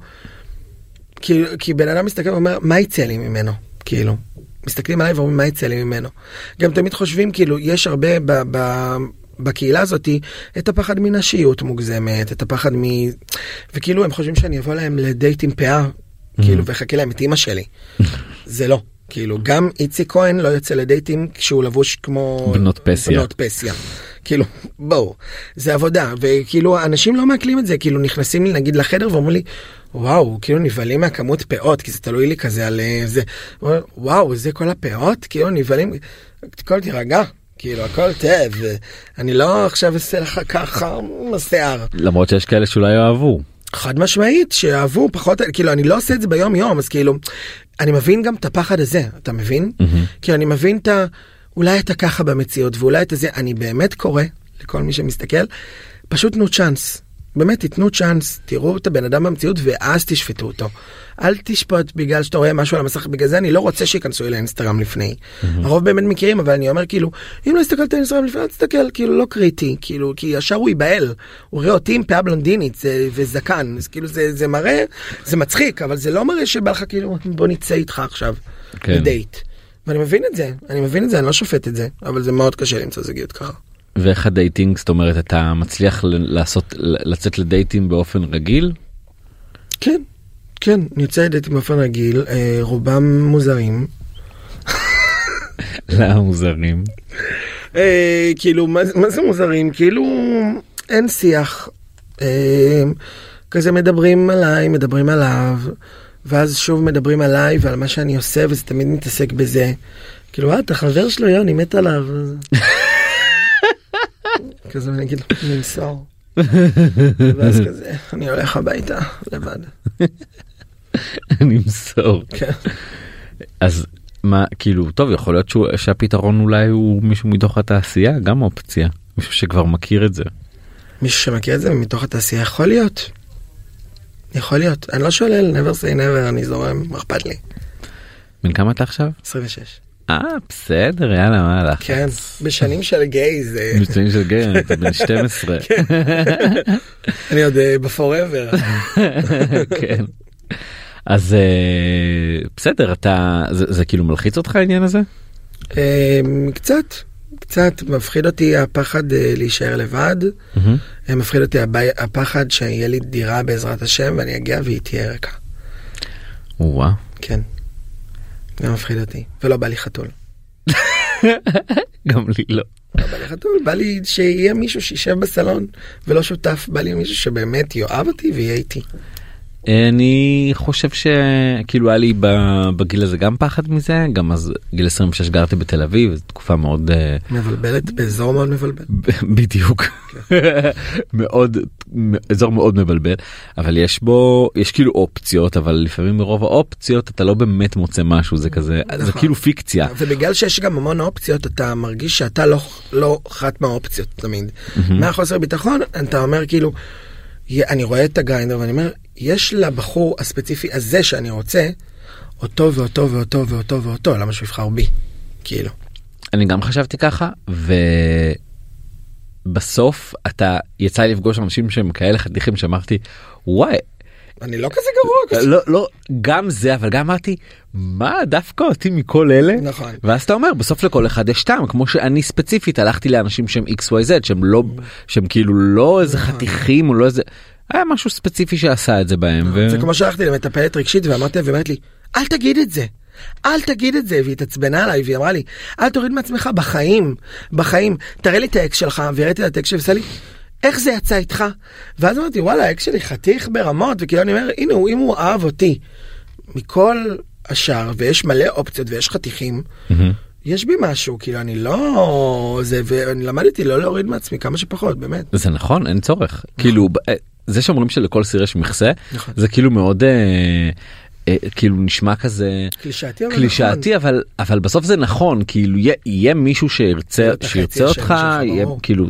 Speaker 3: כי, כי בן אדם מסתכל ואומר מה יצא לי ממנו כאילו מסתכלים עליי ואומרים מה יצא לי ממנו גם תמיד חושבים כאילו יש הרבה ב, ב, בקהילה הזאתי את הפחד מנשיות מוגזמת את הפחד מ... וכאילו הם חושבים שאני אבוא להם לדייט עם פאה כאילו ואחכה להם את אימא שלי זה לא. כאילו גם איציק כהן לא יוצא לדייטים כשהוא לבוש כמו
Speaker 2: בנות פסיה.
Speaker 3: בנות פסיה. כאילו בואו זה עבודה. וכאילו אנשים לא מעכלים את זה כאילו נכנסים לי נגיד לחדר ואומרים לי וואו כאילו נבהלים מהכמות פאות כי זה תלוי לי כזה על אה, זה. וואו זה כל הפאות? כאילו נבהלים הכל תירגע. כאילו הכל טוב. אני לא עכשיו אעשה לך ככה עם השיער.
Speaker 2: למרות שיש כאלה שאולי יאהבו.
Speaker 3: חד משמעית שאהבו פחות כאילו אני לא עושה את זה ביום יום אז כאילו אני מבין גם את הפחד הזה אתה מבין? כי אני מבין את ה... אולי אתה ככה במציאות ואולי אתה זה אני באמת קורא לכל מי שמסתכל פשוט תנו צ'אנס באמת תיתנו צ'אנס תראו את הבן אדם במציאות ואז תשפטו אותו. אל תשפוט בגלל שאתה רואה משהו על המסך בגלל זה אני לא רוצה שייכנסו אל האינסטגרם לפני. הרוב באמת מכירים אבל אני אומר כאילו אם לא הסתכלת על האינסטגרם לפני אל תסתכל כאילו לא קריטי כאילו כי ישר הוא ייבהל הוא רואה אותי עם פאה בלונדינית זה- וזקן אז כאילו זה זה מראה זה מצחיק אבל זה לא מראה שבא לך כאילו בוא נצא איתך עכשיו
Speaker 2: כן.
Speaker 3: לדייט. ואני מבין את זה אני מבין את זה אני לא שופט את זה אבל זה מאוד קשה למצוא זוגיות ככה.
Speaker 2: ואיך ה dating זאת אומרת אתה מצליח לעשות לצאת לדייטים באופן רגיל?
Speaker 3: כן, כן, אני יוצא לדייטים באופן רגיל, אה, רובם מוזרים.
Speaker 2: למה מוזרים?
Speaker 3: אה, כאילו, מה, מה זה מוזרים? כאילו, אין שיח. אה, כזה מדברים עליי, מדברים עליו, ואז שוב מדברים עליי ועל מה שאני עושה, וזה תמיד מתעסק בזה. כאילו, אה, אתה חבר שלו, יואו, אני מת עליו. כזה, אני אגיד לו, נמסור. ואז כזה, אני הולך הביתה, לבד.
Speaker 2: נמסור.
Speaker 3: כן.
Speaker 2: אז מה כאילו טוב יכול להיות שהוא, שהפתרון אולי הוא מישהו מתוך התעשייה גם אופציה מישהו שכבר מכיר את זה.
Speaker 3: מישהו שמכיר את זה מתוך התעשייה יכול להיות. יכול להיות. אני לא שולל, never say never, אני זורם, מה אכפת לי?
Speaker 2: בן כמה אתה עכשיו?
Speaker 3: 26.
Speaker 2: אה בסדר יאללה מה הלך.
Speaker 3: כן, בשנים של גיי זה...
Speaker 2: מצוין של גר אתה בן 12.
Speaker 3: אני עוד אה, בפוראבר.
Speaker 2: כן. אז אה, בסדר אתה זה, זה כאילו מלחיץ אותך העניין הזה?
Speaker 3: אה, קצת, קצת מפחיד אותי הפחד אה, להישאר לבד. אה, מפחיד אותי הבי- הפחד שיהיה לי דירה בעזרת השם ואני אגיע והיא תהיה ריקה.
Speaker 2: וואו.
Speaker 3: כן. זה מפחיד אותי. ולא בא לי חתול.
Speaker 2: גם לי לא.
Speaker 3: לא בא לי חתול, בא לי שיהיה מישהו שישב בסלון ולא שותף, בא לי מישהו שבאמת יאהב אותי ויהיה איתי.
Speaker 2: אני חושב שכאילו היה לי בגיל הזה גם פחד מזה גם אז גיל 26 גרתי בתל אביב זו תקופה מאוד אה,
Speaker 3: מבלבלת, באזור מאוד מבלבל.
Speaker 2: בדיוק מאוד אזור מאוד מבלבל אבל יש בו יש כאילו אופציות אבל לפעמים מרוב האופציות אתה לא באמת מוצא משהו זה כזה זה
Speaker 3: נכון.
Speaker 2: כאילו פיקציה
Speaker 3: ובגלל שיש גם המון אופציות, אתה מרגיש שאתה לא, לא אחת מהאופציות תמיד. מהחוסר ביטחון, אתה אומר כאילו, אני רואה את הגריינדר ואני אומר, יש לבחור הספציפי הזה שאני רוצה, אותו ואותו ואותו ואותו ואותו, למה שהוא יבחר בי? כאילו.
Speaker 2: אני גם חשבתי ככה ובסוף אתה יצא לי לפגוש אנשים שהם כאלה חתיכים שאמרתי וואי
Speaker 3: אני לא כזה גרוע. כזה.
Speaker 2: לא לא גם זה אבל גם אמרתי מה דווקא אותי מכל אלה
Speaker 3: נכון.
Speaker 2: ואז אתה אומר בסוף לכל אחד יש טעם כמו שאני ספציפית הלכתי לאנשים שהם xyz שהם לא שהם כאילו לא איזה
Speaker 3: נכון.
Speaker 2: חתיכים או לא איזה היה משהו ספציפי שעשה את זה בהם. ו...
Speaker 3: זה כמו שהלכתי למטפלת רגשית ואמרתי ואומרת לי, אל תגיד את זה. אל תגיד את זה, והיא התעצבנה עליי, והיא אמרה לי, אל תוריד מעצמך בחיים, בחיים, תראה לי את האקס שלך, והראיתי לה את האקס שלי, ועשה לי, איך זה יצא איתך? ואז אמרתי, וואלה, האקס שלי חתיך ברמות, וכאילו אני אומר, הנה, אם הוא אהב אותי מכל השאר, ויש מלא אופציות ויש חתיכים, יש בי משהו, כאילו, אני לא... זה, ואני למדתי לא להוריד מעצמי כמה שפחות, באמת.
Speaker 2: זה נכון אין צורך כאילו ב- אה, זה שאומרים שלכל סיר יש מכסה
Speaker 3: נכון.
Speaker 2: זה כאילו מאוד אה, אה, כאילו נשמע כזה
Speaker 3: קלישאתי, אבל
Speaker 2: קלישאתי אבל אבל בסוף זה נכון כאילו יהיה, יהיה מישהו שירצה שירצה אותך יהיה
Speaker 3: ברור.
Speaker 2: כאילו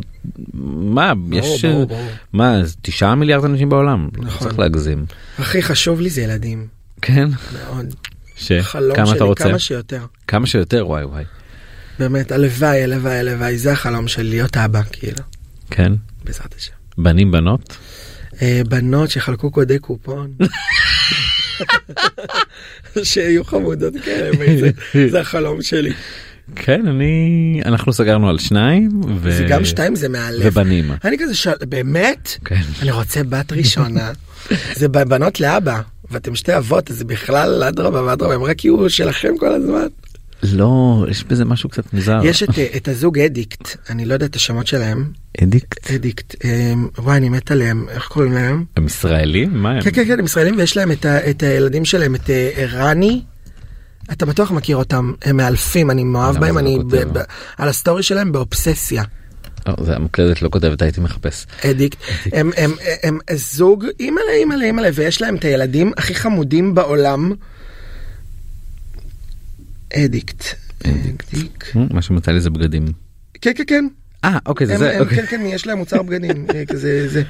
Speaker 2: מה יש
Speaker 3: ברור,
Speaker 2: אה,
Speaker 3: ברור.
Speaker 2: מה זה תשעה מיליארד אנשים בעולם
Speaker 3: נכון.
Speaker 2: צריך להגזים
Speaker 3: הכי חשוב לי זה ילדים,
Speaker 2: כן
Speaker 3: מאוד.
Speaker 2: ש-
Speaker 3: חלום
Speaker 2: כמה
Speaker 3: שלי,
Speaker 2: אתה רוצה
Speaker 3: כמה שיותר.
Speaker 2: כמה שיותר וואי וואי
Speaker 3: באמת, הלוואי, הלוואי, הלוואי, זה החלום של להיות אבא, כאילו,
Speaker 2: כן
Speaker 3: בעזרת השם.
Speaker 2: בנים בנות
Speaker 3: אה, בנות שחלקו קודי קופון. שיהיו חמודות כאלה, זה- זה החלום שלי.
Speaker 2: כן אני אנחנו סגרנו על שניים ו...
Speaker 3: זה גם שתיים זה מהלב.
Speaker 2: ובנים
Speaker 3: אני כזה של... באמת?
Speaker 2: כן.
Speaker 3: אני רוצה בת ראשונה. זה בנות לאבא, ואתם שתי אבות, אז זה בכלל אדרבה ואדרבה, הם רק יהיו שלכם כל הזמן.
Speaker 2: לא יש בזה משהו קצת מוזר
Speaker 3: יש את, אה, את הזוג אדיקט, אני לא יודע את השמות שלהם,
Speaker 2: אדיקט
Speaker 3: אדיקט, אה, וואי אני מת עליהם, איך קוראים להם?
Speaker 2: הם ישראלים מה הם
Speaker 3: כן כן כן הם ישראלים ויש להם את, ה, את הילדים שלהם את אה, רני. אתה בטוח מכיר אותם הם מאלפים אני מאוהב בהם
Speaker 2: לא
Speaker 3: אני? ב, ב, על הסטורי שלהם באובססיה
Speaker 2: זה המקלדת לא כותבת הייתי מחפש
Speaker 3: אדיקט הם, הם, הם, הם זוג אימא'לה אימא'לה אימא'לה ויש להם את הילדים הכי חמודים בעולם. אדיקט. אדיקט.
Speaker 2: מה שמצא לי זה בגדים
Speaker 3: כן כן כן.
Speaker 2: אה אוקיי זה זה אוקיי.
Speaker 3: כן כן יש להם מוצר בגדים אה, כזה זה.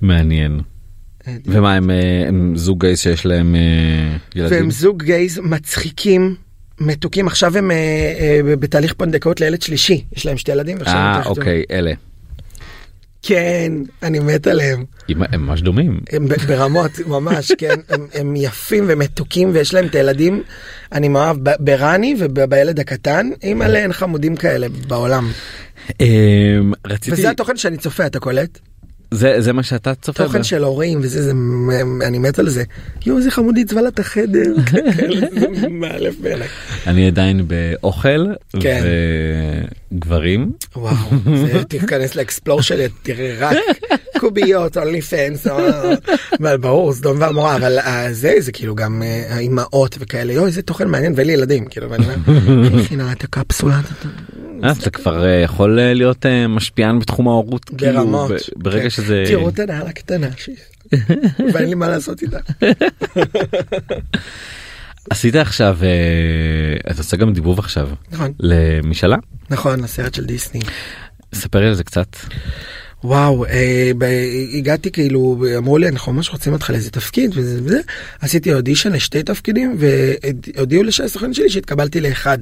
Speaker 2: מעניין. ומה הם אה, הם זוג גייס שיש להם אה, ילדים
Speaker 3: והם זוג גייז מצחיקים. מתוקים. עכשיו הם אה, אה, בתהליך פונדקאות לילד שלישי. יש להם שתי ילדים.
Speaker 2: אה. אוקיי אלה.
Speaker 3: כן אני מת עליהם.
Speaker 2: הם ממש דומים.
Speaker 3: הם ברמות ממש כן. הם, הם יפים ומתוקים ויש להם את הילדים. אני מאוהב ברני ובילד הקטן. אימא'לה אין חמודים כאלה בעולם.
Speaker 2: אה, רציתי
Speaker 3: וזה התוכן שאני צופה אתה קולט
Speaker 2: זה זה מה שאתה צופה
Speaker 3: תוכן של הורים וזה זה אני מת על זה. יואו איזה חמודי צבע לה את החדר זה מאלף בעיניי
Speaker 2: אני עדיין באוכל
Speaker 3: כן.
Speaker 2: וגברים.
Speaker 3: וואו זה תיכנס לאקספלור שלי תראה רק קוביות אונלי פנס אבל ברור סדום ועמורה אבל אה, זה זה כאילו גם אה, האימהות וכאלה. יואו איזה תוכן מעניין ואין לי ילדים כאילו ואני אומר "איך לה את הקפסולה
Speaker 2: זה כבר אה, יכול אה, להיות אה, משפיען בתחום ההורות כאילו,
Speaker 3: ברמות
Speaker 2: ב- ברגע
Speaker 3: כן.
Speaker 2: שזה
Speaker 3: תראו את הנעל הקטנה ואין לי מה לעשות איתה.
Speaker 2: עשית עכשיו אתה עושה גם דיבוב עכשיו
Speaker 3: נכון.
Speaker 2: למשאלה?
Speaker 3: נכון הסרט של דיסני.
Speaker 2: ספר לי על זה קצת
Speaker 3: וואו אה, ב- הגעתי כאילו אמרו לי אנחנו ממש רוצים אותך לאיזה תפקיד וזה וזה עשיתי אודישן לשתי תפקידים והודיעו לסוכן שלי שהתקבלתי לאחד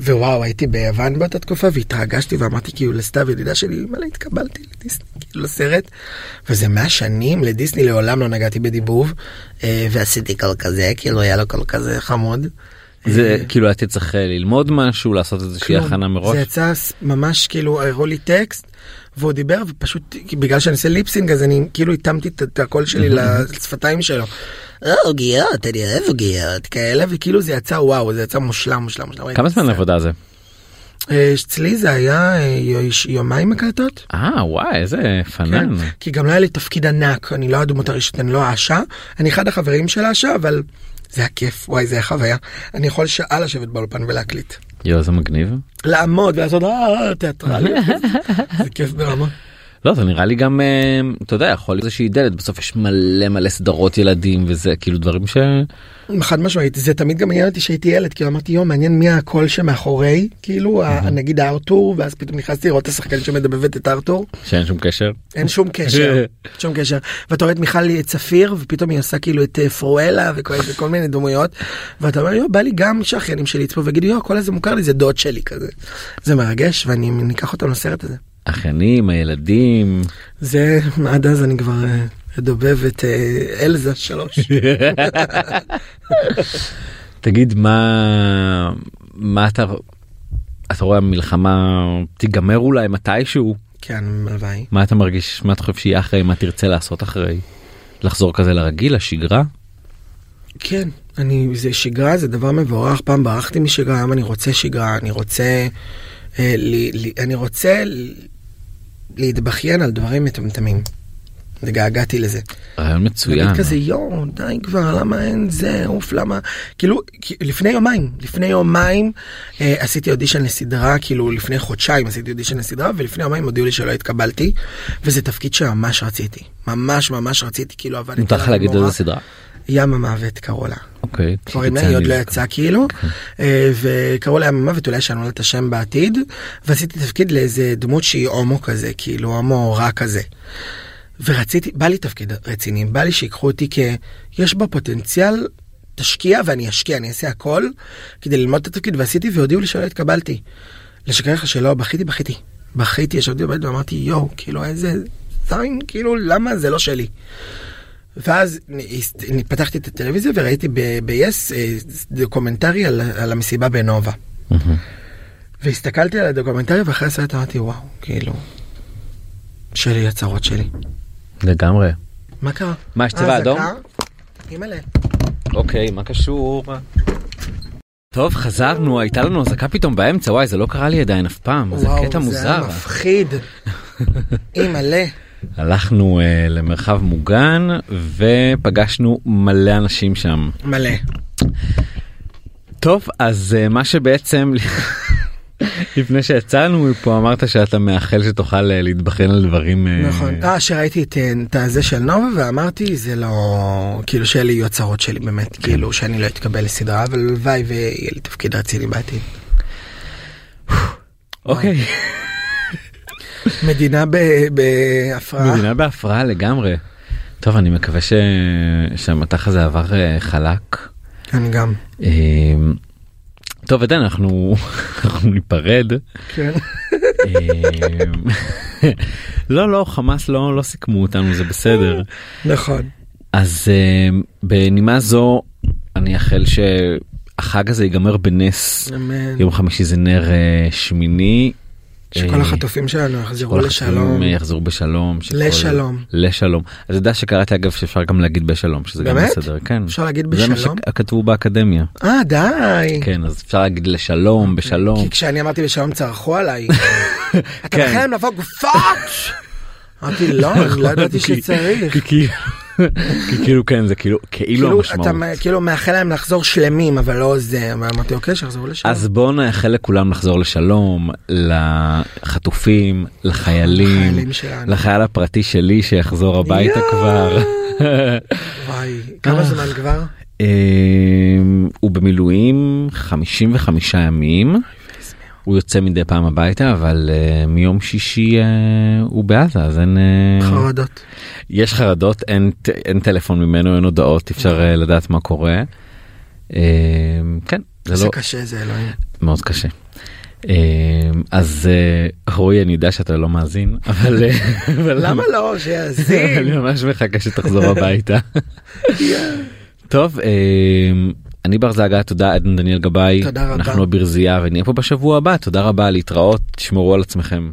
Speaker 3: ווואו הייתי ביוון באותה תקופה והתרגשתי ואמרתי כאילו לסתיו ידידה שלי מלא התקבלתי לדיסני כאילו לסרט וזה 100 שנים לדיסני לעולם לא נגעתי בדיבוב אה, ועשיתי קול כזה כאילו היה לו קול כזה חמוד.
Speaker 2: זה
Speaker 3: אה,
Speaker 2: כאילו הייתי צריך אה, ללמוד משהו לעשות איזושהי. הכנה מראש
Speaker 3: זה יצא ממש כאילו הראו לי טקסט והוא דיבר ופשוט בגלל שאני עושה ליפסינג אז אני כאילו התאמתי את- הקול שלי לשפתיים שלו. "אה, עוגיות אני אוהב עוגיות כאלה וכאילו זה יצא וואו זה יצא מושלם מושלם מושלם.
Speaker 2: כמה זמן עבודה זה
Speaker 3: אה, אצלי זה היה אה, יו- יומיים הקלטות.
Speaker 2: אה וואי איזה
Speaker 3: כן,
Speaker 2: פנן
Speaker 3: כי גם לא היה לי תפקיד ענק אני לא הדמות הראשית אני לא אשה אני אחד החברים של אשה אבל זה היה כיף וואי זה היה חוויה אני יכול שעה לשבת באולפן ולהקליט.
Speaker 2: יואו זה מגניב
Speaker 3: לעמוד ולעשות אה תיאטרלי זה כיף ברמות.
Speaker 2: לא זה נראה לי גם אה, אתה יודע יכול להיות איזושהי דלת בסוף יש מלא מלא סדרות ילדים וזה כאילו דברים ש...
Speaker 3: חד משמעית זה תמיד גם עניין אותי שהייתי ילד כאילו אמרתי יום מעניין מי הקול שמאחורי כאילו נגיד הארתור ואז פתאום נכנסתי לראות את השחקנית שמדבבת את הארתור.
Speaker 2: שאין שום קשר.
Speaker 3: אין שום קשר שום קשר. ואתה רואה את מיכל צפיר ופתאום היא עושה כאילו את אה, פרואלה וכל מיני דמויות. ואתה אומר יו בא לי גם שהאחיינים שלי יצפו ויגידו יו הקול הזה מוכר לי זה דוד שלי כזה. זה מרגש ואני ניקח אותם לסרט הזה
Speaker 2: אחיינים הילדים.
Speaker 3: זה עד אז אני כבר אה, אדובב את אה, אלזה שלוש.
Speaker 2: תגיד מה מה אתה אתה רואה המלחמה תיגמר אולי מתישהו?
Speaker 3: כן הלוואי.
Speaker 2: מה אתה מרגיש מה אתה חושב שיהיה אחרי מה תרצה לעשות אחרי? לחזור כזה לרגיל לשגרה?
Speaker 3: כן, אני, זה שגרה זה דבר מבורך, פעם ברחתי משגרה, היום אני רוצה שגרה, אני רוצה, אה, לי, לי, אני רוצה להתבכיין על דברים מטומטמים. התגעגעתי לזה.
Speaker 2: רעיון מצוין.
Speaker 3: להגיד כזה יואו די כבר למה אין זה אוף למה כאילו לפני יומיים לפני יומיים אה, עשיתי אודישן לסדרה כאילו לפני חודשיים עשיתי אודישן לסדרה ולפני יומיים הודיעו לי שלא התקבלתי וזה תפקיד שממש רציתי ממש ממש רציתי כאילו עבדתי
Speaker 2: מותר לך להגיד. איזה סדרה.
Speaker 3: ים המוות קראו לה.
Speaker 2: אוקיי.
Speaker 3: לה,
Speaker 2: יצא
Speaker 3: היא עוד לא. יצאה כאילו, אה, וקראו לה ים המוות, אולי ישנו לה את השם בעתיד, ועשיתי תפקיד לאיזה דמות שהיא הומו כזה, כאילו הומו רע כזה. ורציתי, בא לי תפקיד רציני, בא לי שיקחו אותי כ... יש בו פוטנציאל, תשקיע ואני אשקיע, אני אעשה הכל כדי ללמוד את התפקיד, ועשיתי והודיעו לי שלא התקבלתי. לשקר לך שלא, בכיתי, בכיתי. בכיתי, ישבתי בבית ואמרתי, יואו, כאילו איזה זין, כאילו למה זה לא שלי. ואז פתחתי את הטלוויזיה וראיתי ב-yes אה, דוקומנטרי על, על המסיבה בנובה.
Speaker 2: מהמם.
Speaker 3: והסתכלתי על הדוקומנטרי ואחרי הסרט אמרתי וואו, כאילו, שלי הצרות שלי.
Speaker 2: לגמרי.
Speaker 3: מה קרה?
Speaker 2: מה, יש צבע
Speaker 3: אה,
Speaker 2: אדום?
Speaker 3: אימא'לה.
Speaker 2: אוקיי, מה קשור? טוב, חזרנו, הייתה לנו אזעקה פתאום באמצע, וואי, זה לא קרה לי עדיין אף פעם, זה
Speaker 3: וואו,
Speaker 2: קטע
Speaker 3: זה היה
Speaker 2: מוזר.
Speaker 3: מפחיד. אימא'לה.
Speaker 2: הלכנו uh, למרחב מוגן ופגשנו מלא אנשים שם.
Speaker 3: מלא.
Speaker 2: טוב, אז uh, מה שבעצם לפני שיצאנו מפה אמרת שאתה מאחל שתוכל אה, להתבחן על דברים.
Speaker 3: נכון. אה, שראיתי את, את הזה של נובה ואמרתי זה לא, כאילו שאלה יהיו הצהרות שלי באמת,
Speaker 2: כן.
Speaker 3: כאילו שאני לא אתקבל לסדרה, אבל הלוואי ויהיה לי תפקיד רציני בעתיד.
Speaker 2: אוקיי,
Speaker 3: מדינה בהפרעה.
Speaker 2: מדינה בהפרעה לגמרי. טוב, אני מקווה ש... שהמטח הזה עבר אה, חלק.
Speaker 3: אני גם.
Speaker 2: אה, טוב, עדיין אנחנו אנחנו ניפרד.
Speaker 3: כן.
Speaker 2: אה, לא, לא, חמאס לא לא סיכמו אותנו, זה בסדר.
Speaker 3: נכון.
Speaker 2: אז uh, בנימה זו אני אאחל שהחג הזה ייגמר בנס.
Speaker 3: אמן.
Speaker 2: יום חמישי זה נר uh, שמיני.
Speaker 3: שכל
Speaker 2: אה,
Speaker 3: החטופים שלנו יחזרו לשלום.
Speaker 2: החטופים יחזרו בשלום. שכל-
Speaker 3: לשלום.
Speaker 2: לשלום. אז אתה יודע שקראתי אגב שאפשר גם להגיד בשלום שזה גם
Speaker 3: באמת?
Speaker 2: בסדר. כן.
Speaker 3: אפשר להגיד
Speaker 2: זה מה
Speaker 3: בשלום?
Speaker 2: שכתבו באקדמיה.
Speaker 3: אה, די.
Speaker 2: כן אז אפשר להגיד לשלום בשלום.
Speaker 3: כי כשאני אמרתי בשלום צרחו עליי. אתה
Speaker 2: כן.
Speaker 3: להם לבוא גופות! אמרתי לא, אני לא ידעתי שצריך.
Speaker 2: כי כאילו- כן זה כאילו כאילו
Speaker 3: כאילו
Speaker 2: המשמעות.
Speaker 3: אתה כאילו מאחל להם לחזור שלמים אבל לא זה אמרתי אוקיי שיחזרו לשלום.
Speaker 2: אז בואו נאחל לכולם לחזור לשלום, לחטופים, לחיילים. לחייל הפרטי שלי שיחזור הביתה. כבר.
Speaker 3: וואי כמה
Speaker 2: אה.
Speaker 3: זמן כבר?
Speaker 2: אמ, הוא במילואים 55 ימים. הוא יוצא מדי פעם הביתה אבל uh, מיום שישי uh, הוא בעזה אז אין uh,
Speaker 3: חרדות.
Speaker 2: יש חרדות אין אין טלפון ממנו אין הודעות אפשר uh, לדעת מה קורה. Uh, כן זה
Speaker 3: זה
Speaker 2: לא
Speaker 3: קשה זה אלוהים.
Speaker 2: מאוד קשה. אז רועי אני יודע שאתה לא מאזין אבל
Speaker 3: למה לא
Speaker 2: אני
Speaker 3: שיאזין?
Speaker 2: ממש מחכה שתחזור הביתה. טוב אני בר זגה תודה עדן דניאל גבאי
Speaker 3: תודה רבה.
Speaker 2: אנחנו ברזייה ונהיה פה בשבוע הבא תודה רבה להתראות תשמרו על עצמכם.